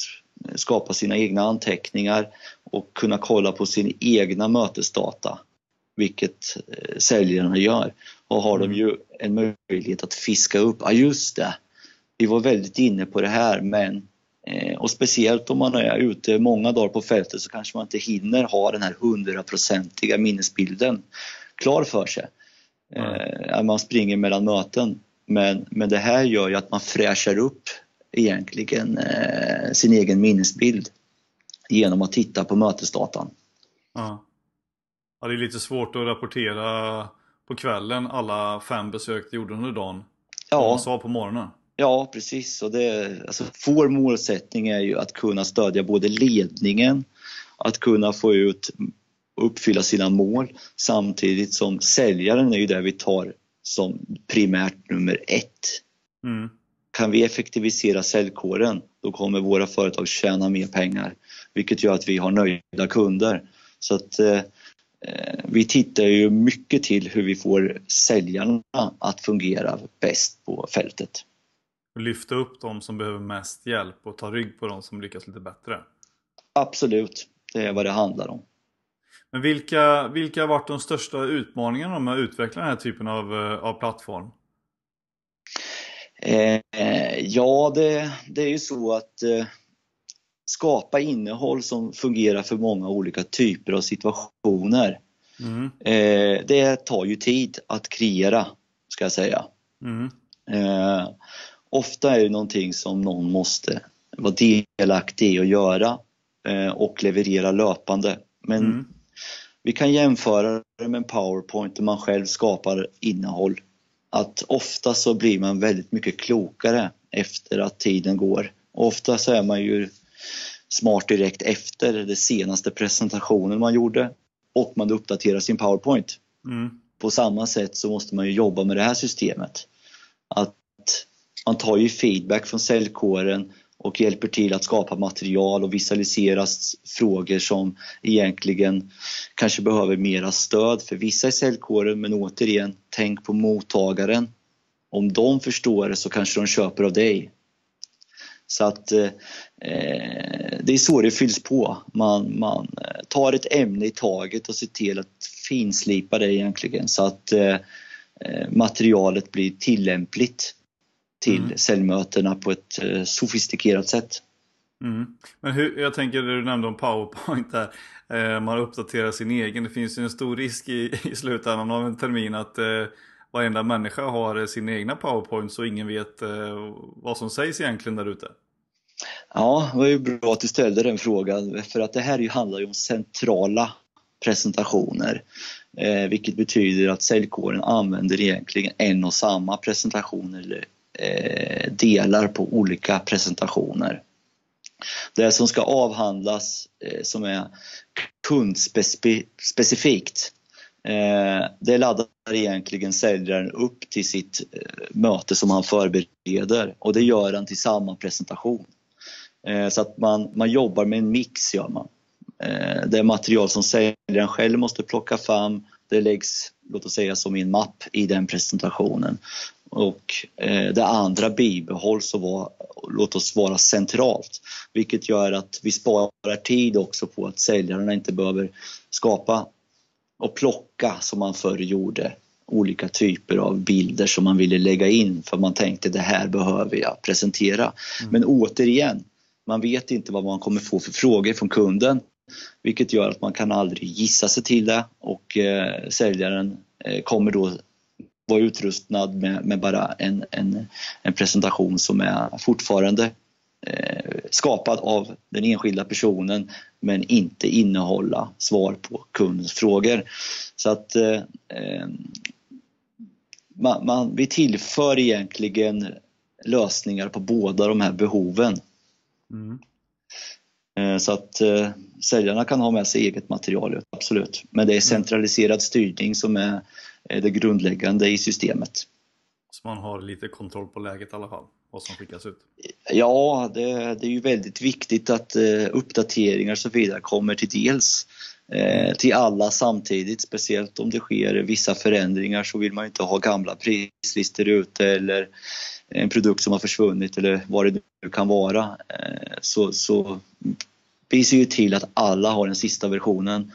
skapa sina egna anteckningar och kunna kolla på sin egna mötesdata, vilket eh, säljarna gör. Och har mm. de ju en möjlighet att fiska upp, ja just det, vi var väldigt inne på det här men och speciellt om man är ute många dagar på fältet så kanske man inte hinner ha den här hundraprocentiga minnesbilden klar för sig. Mm. Man springer mellan möten. Men, men det här gör ju att man fräschar upp egentligen eh, sin egen minnesbild genom att titta på mötesdatan. Ja. ja, det är lite svårt att rapportera på kvällen alla fem besök du gjorde under dagen. Ja. man sa på morgonen. Ja, precis. Och det, alltså, vår målsättning är ju att kunna stödja både ledningen, att kunna få ut uppfylla sina mål samtidigt som säljaren är ju där vi tar som primärt nummer ett. Mm. Kan vi effektivisera säljkåren, då kommer våra företag tjäna mer pengar, vilket gör att vi har nöjda kunder. Så att eh, vi tittar ju mycket till hur vi får säljarna att fungera bäst på fältet. Lyfta upp de som behöver mest hjälp och ta rygg på de som lyckas lite bättre. Absolut, det är vad det handlar om. Men vilka, vilka har varit de största utmaningarna med att utveckla den här typen av, eh, av plattform? Eh, ja, det, det är ju så att eh, skapa innehåll som fungerar för många olika typer av situationer. Mm. Eh, det tar ju tid att kreera, ska jag säga. Mm. Ofta är det någonting som någon måste vara delaktig i att göra eh, och leverera löpande. Men mm. vi kan jämföra det med en powerpoint där man själv skapar innehåll. Att ofta så blir man väldigt mycket klokare efter att tiden går. ofta så är man ju smart direkt efter den senaste presentationen man gjorde och man uppdaterar sin powerpoint. Mm. På samma sätt så måste man ju jobba med det här systemet. Att man tar ju feedback från säljkåren och hjälper till att skapa material och visualisera frågor som egentligen kanske behöver mera stöd för vissa i säljkåren men återigen, tänk på mottagaren. Om de förstår det så kanske de köper av dig. Så att eh, det är så det fylls på. Man, man eh, tar ett ämne i taget och ser till att finslipa det egentligen så att eh, eh materialet blir tillämpligt till mm. säljmötena på ett eh, sofistikerat sätt. Mm. Men hur, jag tänker det du nämnde om Powerpoint där. Eh, man uppdaterar sin egen. Det finns ju en stor risk i, i slutändan av en termin att eh, varenda människa har sin egna Powerpoint så ingen vet eh, vad som sägs egentligen där ute. Ja, det var ju bra att du ställde den frågan för att det här ju handlar ju om centrala presentationer. Eh, vilket betyder att säljkåren använder egentligen en och samma presentation eller eh, delar på olika presentationer. Det som ska avhandlas eh, som är kundspecifikt eh, det laddar egentligen säljaren upp till sitt eh, möte som han förbereder och det gör han till samma presentation. Eh, så att man, man jobbar med en mix gör man. Eh, det är material som säljaren själv måste plocka fram. Det läggs, låt oss säga som i en mapp i den presentationen. Och eh, det andra bibehålls och var, låt oss vara centralt. Vilket gör att vi sparar tid också på att säljarna inte behöver skapa och plocka som man förr gjorde olika typer av bilder som man ville lägga in för man tänkte det här behöver jag presentera. Mm. Men återigen, man vet inte vad man kommer få för frågor från kunden vilket gör att man kan aldrig gissa sig till det och eh, säljaren eh, kommer då vara utrustad med, med bara en, en, en, presentation som är fortfarande eh, skapad av den enskilda personen men inte innehålla svar på kundens frågor. Så att eh, eh man, man, vi tillför egentligen lösningar på båda de här behoven. Mm. Eh, så att eh, säljarna kan ha med sig eget material, absolut. Men det är mm. centraliserad styrning som är det grundläggande i systemet. Så man har lite kontroll på läget i alla fall, vad som skickas ut? Ja, det, det är ju väldigt viktigt att eh, uppdateringar och så vidare kommer till dels till alla samtidigt, speciellt om det sker vissa förändringar så vill man inte ha gamla prislistor ute eller en produkt som har försvunnit eller vad det nu kan vara. Så, så vi ser ju till att alla har den sista versionen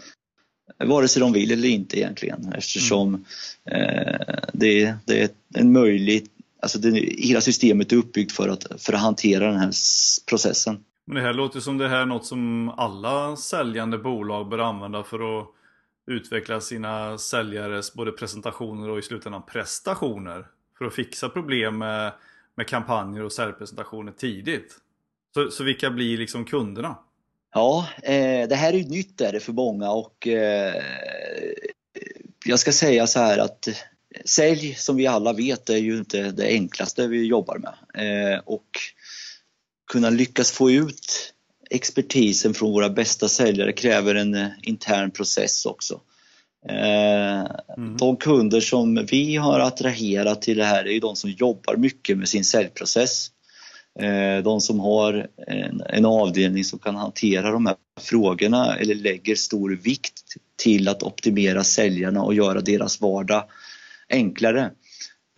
vare sig de vill eller inte egentligen eftersom mm. eh, det, det, är en möjlig, alltså det, hela systemet är uppbyggt för att, för att hantera den här processen. Men det här låter som det här är något som alla säljande bolag bör använda för att utveckla sina säljares både presentationer och i slutändan prestationer. För att fixa problem med, med kampanjer och säljpresentationer tidigt. Så, så vilka blir liksom kunderna? Ja, eh, det här är nytt där för många och eh, jag ska säga så här att sälj som vi alla vet är ju inte det enklaste vi jobbar med eh, och kunna lyckas få ut expertisen från våra bästa säljare kräver en intern process också. Mm. De kunder som vi har attraherat till det här är ju de som jobbar mycket med sin säljprocess. Eh, de som har en, en, avdelning som kan hantera de här frågorna eller lägger stor vikt till att optimera säljarna och göra deras vardag enklare.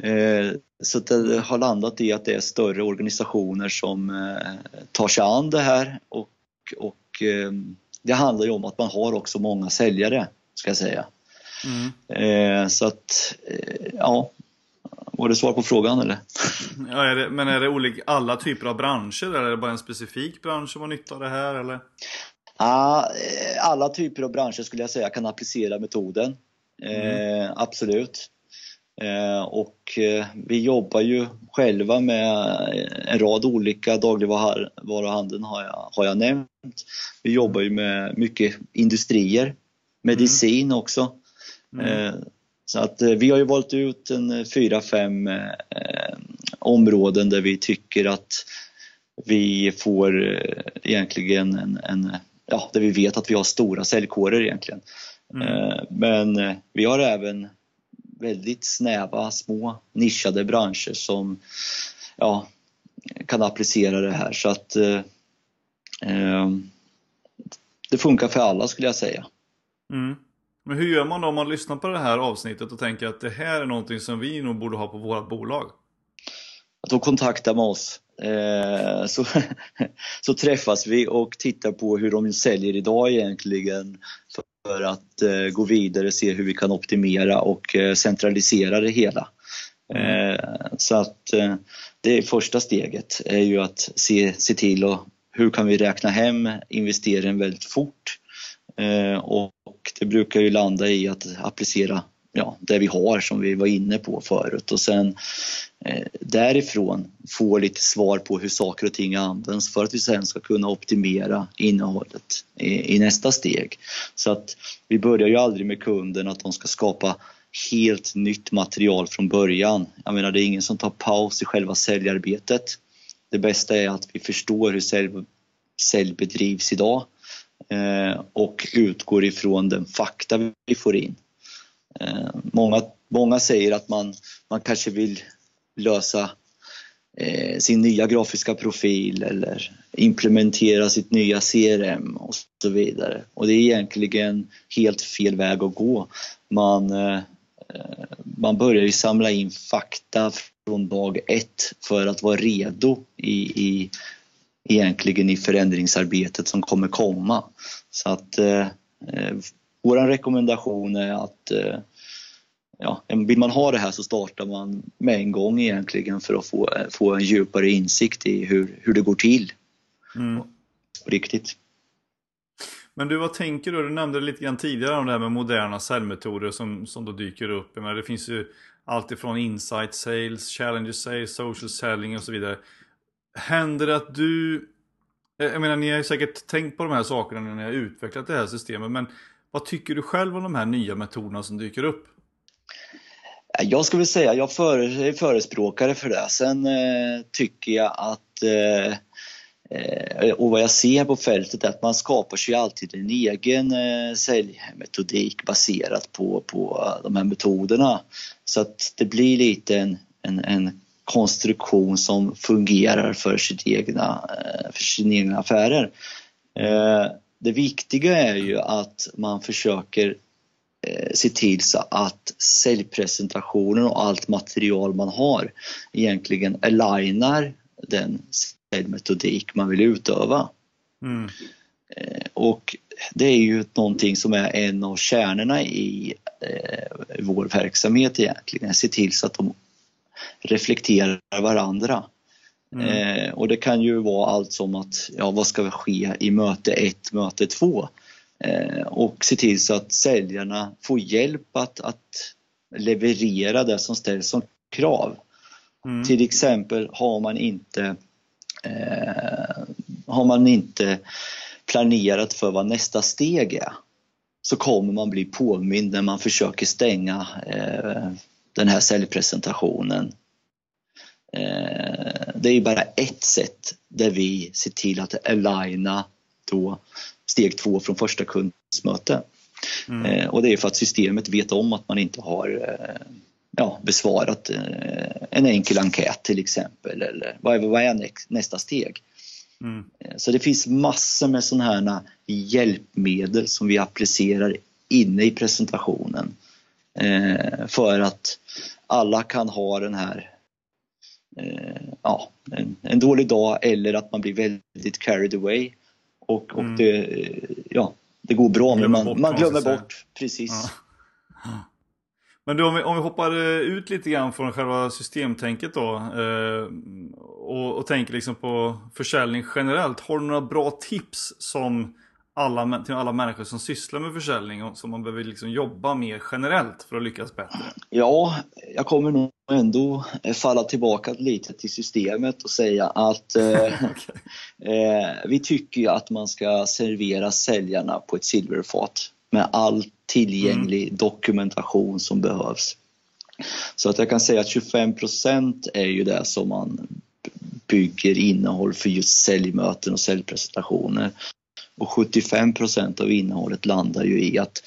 Eh, så det har landat i att det är större organisationer som eh, tar sig an det här och, och det handlar ju om att man har också många säljare, ska jag säga. Mm. Så att, ja, var det svar på frågan eller? Ja, är det, men är det olika, alla typer av branscher eller är det bara en specifik bransch som har nytta av det här eller? Ja, eh, alla typer av branscher skulle jag säga kan applicera metoden. Mm. Eh, absolut. Eh, och eh, vi jobbar ju själva med en rad olika dagligvaruhandeln har jag, har jag nämnt. Vi jobbar ju med mycket industrier, medicin mm. också. Mm. Så att vi har ju valt ut en fyra, fem områden där vi tycker att vi får egentligen en, en ja, där vi vet att vi har stora säljkårer egentligen. Mm. Men vi har även väldigt snäva, små, nischade branscher som ja, kan applicera det här. Så att eh, eh, det funkar för alla skulle jag säga. Mm. Men hur gör man då om man lyssnar på det här avsnittet och tänker att det här är någonting som vi nog borde ha på våra bolag? Då kontakta med oss. Eh, så, så träffas vi och tittar på hur de säljer idag egentligen för att eh, gå vidare, se hur vi kan optimera och eh, centralisera det hela. Mm. Så att det är första steget, är ju att se, se till och hur kan vi räkna hem investeringen väldigt fort Eh, och det brukar ju landa i att applicera ja, det vi har som vi var inne på förut och sen eh, därifrån få lite svar på hur saker och ting används för att vi sen ska kunna optimera innehållet i, i nästa steg. Så att vi börjar ju aldrig med kunden att de ska skapa helt nytt material från början. Jag menar det är ingen som tar paus i själva säljarbetet. Det bästa är att vi förstår hur sälj, sälj bedrivs idag Eh, och utgår ifrån den fakta vi får in. Eh, många, många säger att man, man kanske vill lösa eh, sin nya grafiska profil eller implementera sitt nya CRM och så vidare. Och det är egentligen helt fel väg att gå. Man, eh, man börjar ju samla in fakta från dag ett för att vara redo i, i egentligen i förändringsarbetet som kommer komma. Så att eh, vår rekommendation är att eh, ja, vill man ha det här så startar man med en gång egentligen för att få, få en djupare insikt i hur, hur det går till. Mm. Riktigt. Men du, vad tänker du? Du nämnde lite grann tidigare om det här med moderna säljmetoder som, som då dyker upp. Men det finns ju allt ifrån insight sales, challenger sales, social selling och så vidare. Händer det att du... Jag menar, ni har ju säkert tänkt på de här sakerna när ni har utvecklat det här systemet, men vad tycker du själv om de här nya metoderna som dyker upp? Jag skulle säga jag är förespråkare för det. Sen eh, tycker jag att eh, eh, och vad jag ser på fältet är att man skapar sig alltid en egen eh, säljmetodik baserat på, på eh, de här metoderna. Så att det blir lite en, en, en konstruktion som fungerar för, sitt egna, eh, för sina egna affärer. Eh, det viktiga är ju att man försöker eh, se till så att säljpresentationen och allt material man har egentligen alignar den säljmetodik man vill utöva. Mm. Och det är ju någonting som är en av kärnorna i vår verksamhet egentligen, se till så att de reflekterar varandra. Mm. Eh, och det kan ju vara allt som att, ja vad ska ske i möte 1, möte 2? Eh, och se till så att säljarna får hjälp att, att leverera det som ställs som krav. Mm. Till exempel har man inte eh, har man inte planerat för vad nästa steg är så kommer man bli påmind när man försöker stänga eh, den här säljpresentationen Eh, det är bara ett sätt där vi ser till att aligna då steg två från första kundsmöte. Mm. Eh, och det är för att systemet vet om att man inte har eh, ja, besvarat en enkel enkät till exempel eller vad är, vad är nästa steg? Mm. Så det finns massor med sådana här hjälpmedel som vi applicerar inne i presentationen för att alla kan ha den här eh, ja, en, en, dålig dag eller att man blir väldigt carried away. Och, och mm. det, ja, det går bra men man, man glömmer bort. Precis. Ja. Men du, om vi, om vi hoppar eh, ut lite grann från själva systemtänket då eh, och, och tänker liksom på försäljning generellt. Har du några bra tips som alla, till alla människor som sysslar med försäljning och som man behöver liksom jobba mer generellt för att lyckas bättre? Ja, jag kommer nog ändå falla tillbaka lite till systemet och säga att eh, eh, vi tycker att man ska servera säljarna på ett silverfat med all tillgänglig mm. dokumentation som behövs. Så att jag kan säga att 25% är ju det som man bygger innehåll för just säljmöten och säljpresentationer. Och 75% av innehållet landar ju i att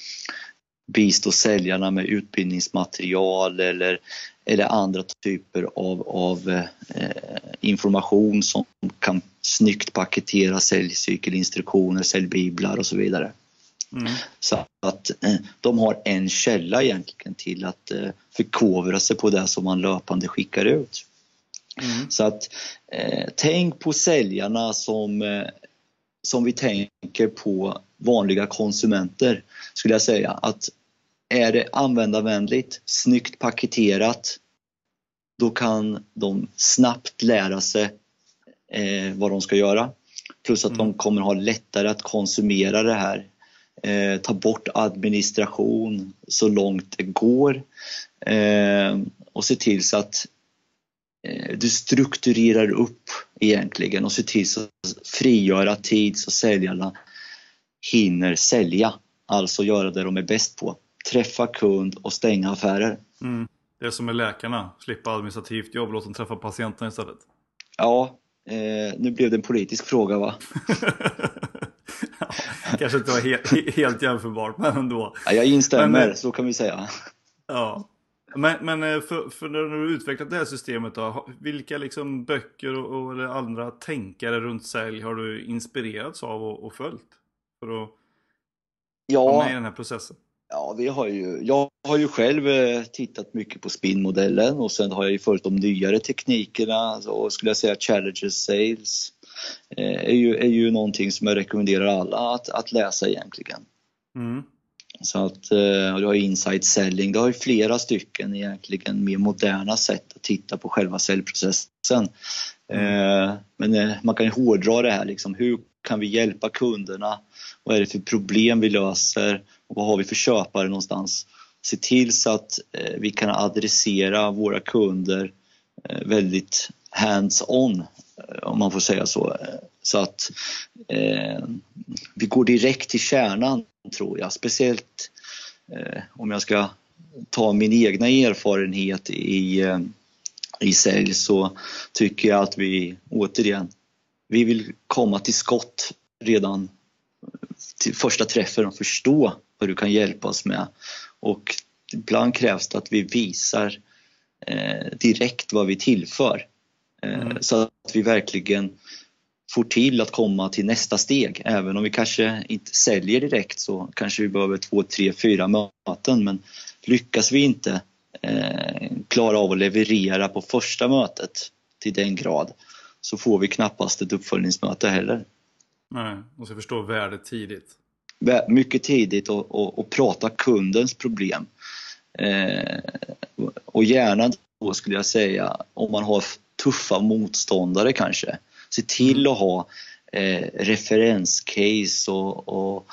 bistå säljarna med utbildningsmaterial eller, eller andra typer av, av eh, information som kan snyggt paketera säljcykelinstruktioner, säljbiblar och så vidare. Mm. Så att eh, de har en källa egentligen till att eh, förkovra sig på det som man löpande skickar ut. Mm. Så att eh, tänk på säljarna som, eh, som vi tänker på vanliga konsumenter skulle jag säga. Att är det användarvänligt, snyggt paketerat, då kan de snabbt lära sig eh, vad de ska göra. Plus att mm. de kommer ha lättare att konsumera det här. Eh, ta bort administration så långt det går eh, och se till så att Eh, du strukturerar upp egentligen och ser till att frigöra tid så säljarna hinner sälja. Alltså göra det de är bäst på. Träffa kund och stänga affärer. Mm. Det är som med läkarna, slippa administrativt jobb, låt dem träffa patienten istället. Ja, eh, nu blev det en politisk fråga va? ja, kanske inte var helt, helt jämförbart men ändå. Ja, jag instämmer, men, så kan vi säga. Ja, men, men eh, för, för, när du utvecklat det här systemet då, vilka liksom böcker och, och eller andra tänkare runt sälj har du inspirerats av och, och följt? För att ja, vara med i den här processen? Ja, vi har ju, jag har ju själv eh, tittat mycket på spinnmodellen och sen har jag ju följt de nyare teknikerna och skulle jag säga Challenger Sales eh, är ju, är ju någonting som jag rekommenderar alla att, att läsa egentligen. Mm. Så att, eh, och du har inside selling, du har ju flera stycken egentligen mer moderna sätt att titta på själva säljprocessen. Mm. Men eh, man kan ju hårdra det här liksom, hur kan vi hjälpa kunderna? Vad är det för problem vi löser? Och vad har vi för köpare någonstans? Se till så att vi kan adressera våra kunder väldigt hands-on, om man får säga så. Så att eh, vi går direkt till kärnan tror jag. Speciellt eh, om jag ska ta min egna erfarenhet i, eh, i sälj så tycker jag att vi återigen, vi vill komma till skott redan till första träffen och förstå vad du kan hjälpa oss med. Och ibland krävs det att vi visar eh, direkt vad vi tillför. Eh, mm. Så att vi verkligen får till att komma till nästa steg. Även om vi kanske inte säljer direkt så kanske vi behöver två, tre, fyra möten. Men lyckas vi inte eh, klara av att leverera på första mötet till den grad så får vi knappast ett uppföljningsmöte heller. Nej, måste förstå värdet tidigt. Mycket tidigt och, och, och prata kundens problem. Eh, och gärna då skulle jag säga om man har tuffa motståndare kanske se till att ha eh, referenscase och, och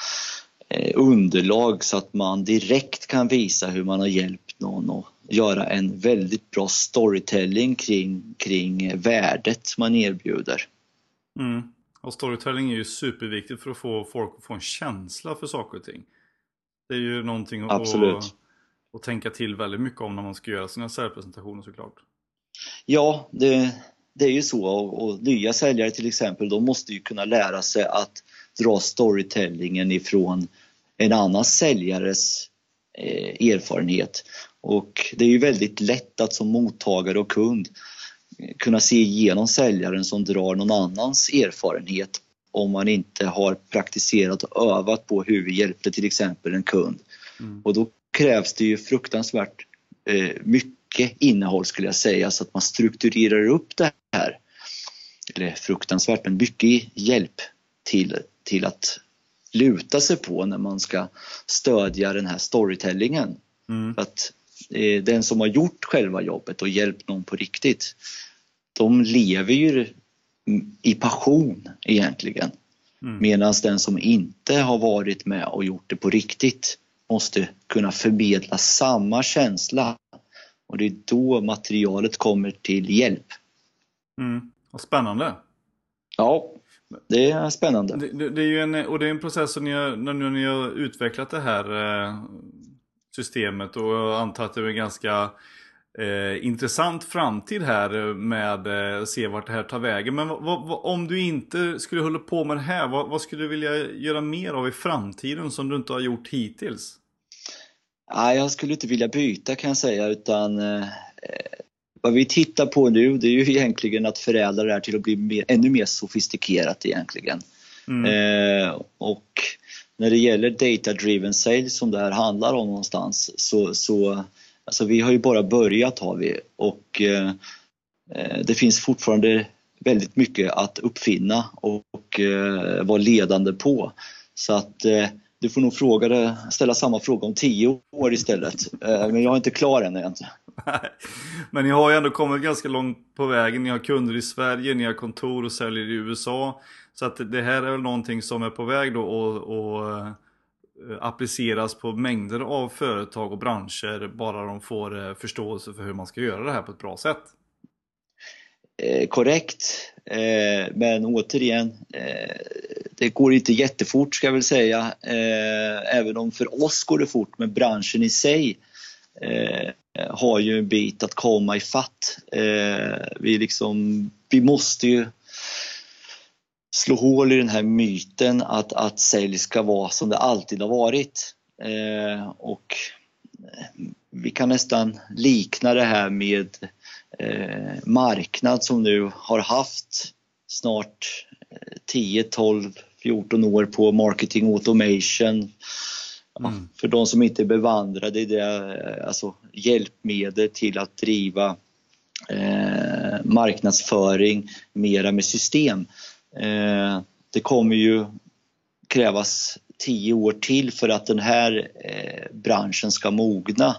eh, underlag så att man direkt kan visa hur man har hjälpt någon och göra en väldigt bra storytelling kring, kring värdet man erbjuder. Mm. Och storytelling är ju superviktigt för att få folk att få en känsla för saker och ting. Det är ju någonting att, att, att tänka till väldigt mycket om när man ska göra sina särpresentationer såklart. Ja, det, det är ju så och, och, nya säljare till exempel, de måste ju kunna lära sig att dra storytellingen ifrån en annan säljares eh, erfarenhet. Och det är ju väldigt lätt att som mottagare och kund kunna se igenom säljaren som drar någon annans erfarenhet om man inte har praktiserat och övat på hur vi hjälpte till exempel en kund. Mm. Och då krävs det ju fruktansvärt eh, mycket innehåll skulle jag säga så att man strukturerar upp det här. Eller fruktansvärt, men mycket hjälp till, till att luta sig på när man ska stödja den här storytellingen. Mm. Att eh, den som har gjort själva jobbet och hjälpt någon på riktigt, de lever ju i passion egentligen. Mm. Medan den som inte har varit med och gjort det på riktigt måste kunna förmedla samma känsla. Och det är då materialet kommer till hjälp. Mm. Vad spännande. Ja, det är spännande. Det, det, det, är ju en, och det är en process som ni har, när ni har utvecklat det här eh, systemet och jag antar att det är en ganska eh, intressant framtid här med att eh, se vart det här tar vägen. Men vad, vad, om du inte skulle hålla på med det här, vad, vad, skulle du vilja göra mer av i framtiden som du inte har gjort hittills? Nej, jag skulle inte vilja byta kan jag säga utan eh, vad vi tittar på nu det är ju egentligen att förädla det här till att bli mer, ännu mer sofistikerat egentligen. Mm. Eh, och när det gäller data driven sales som det här handlar om någonstans så, så alltså vi har ju bara börjat har vi och eh, eh, det finns fortfarande väldigt mycket att uppfinna och, och eh, vara ledande på. Så att eh, du får nog fråga, ställa samma fråga om tio år istället. Eh, men jag är inte klar än egentligen. Men ni har ju ändå kommit ganska långt på vägen. Ni har kunder i Sverige, ni har kontor och säljer i USA. Så att det här är väl någonting som är på väg då och, och eh, appliceras på mängder av företag och branscher bara de får eh, förståelse för hur man ska göra det här på ett bra sätt. Eh, korrekt, eh, men återigen, eh, det går inte jättefort ska jag väl säga. Eh, även om för oss går det fort, men branschen i sig eh, har ju en bit att komma ifatt. Eh, vi, liksom, vi måste ju slå hål i den här myten att, att sälj ska vara som det alltid har varit. Eh, och eh, vi kan nästan likna det här med eh, marknad som nu har haft snart 10, 12, 14 år på marketing automation. Mm. För de som inte är bevandrade i det, alltså hjälpmedel till att driva eh, marknadsföring mera med system. Eh, det kommer ju krävas tio år till för att den här eh, branschen ska mogna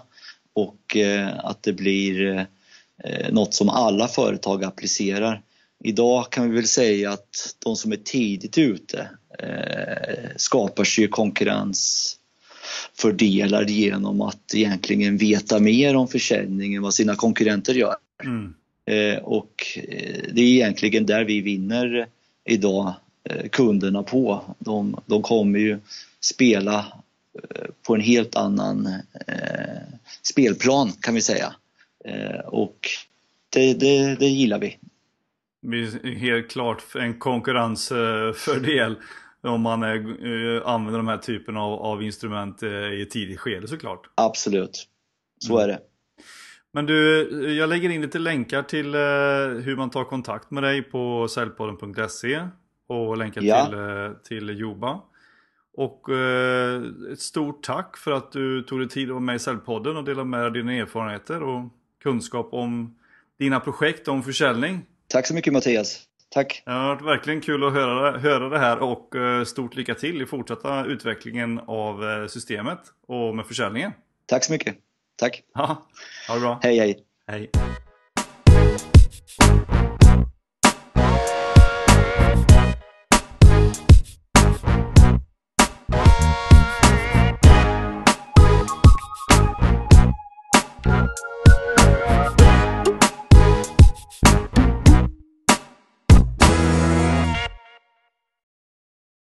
och eh, att det blir eh, något som alla företag applicerar. Idag kan vi väl säga att de som är tidigt ute eh, skapar sig konkurrensfördelar genom att egentligen veta mer om försäljningen än vad sina konkurrenter gör. Mm. Eh, och eh, det är egentligen där vi vinner idag eh, kunderna på. De, de kommer ju spela eh, på en helt annan eh, spelplan kan vi säga. Eh, och det, det, det gillar vi. Helt klart en konkurrensfördel om man eh, använder de här typen av, av instrument eh, i ett tidigt skede såklart. Absolut, så är det. Men du, jag lägger in lite länkar till hur man tar kontakt med dig på säljpodden.se och länkar ja. till, till Joba. Och ett stort tack för att du tog dig tid att vara med i Säljpodden och dela med dig dina erfarenheter och kunskap om dina projekt om försäljning. Tack så mycket Mattias. Tack. Det har varit verkligen kul att höra, höra det här och stort lycka till i fortsatta utvecklingen av systemet och med försäljningen. Tack så mycket. Tack. Ja, ha det bra. Hej, hej. Hej.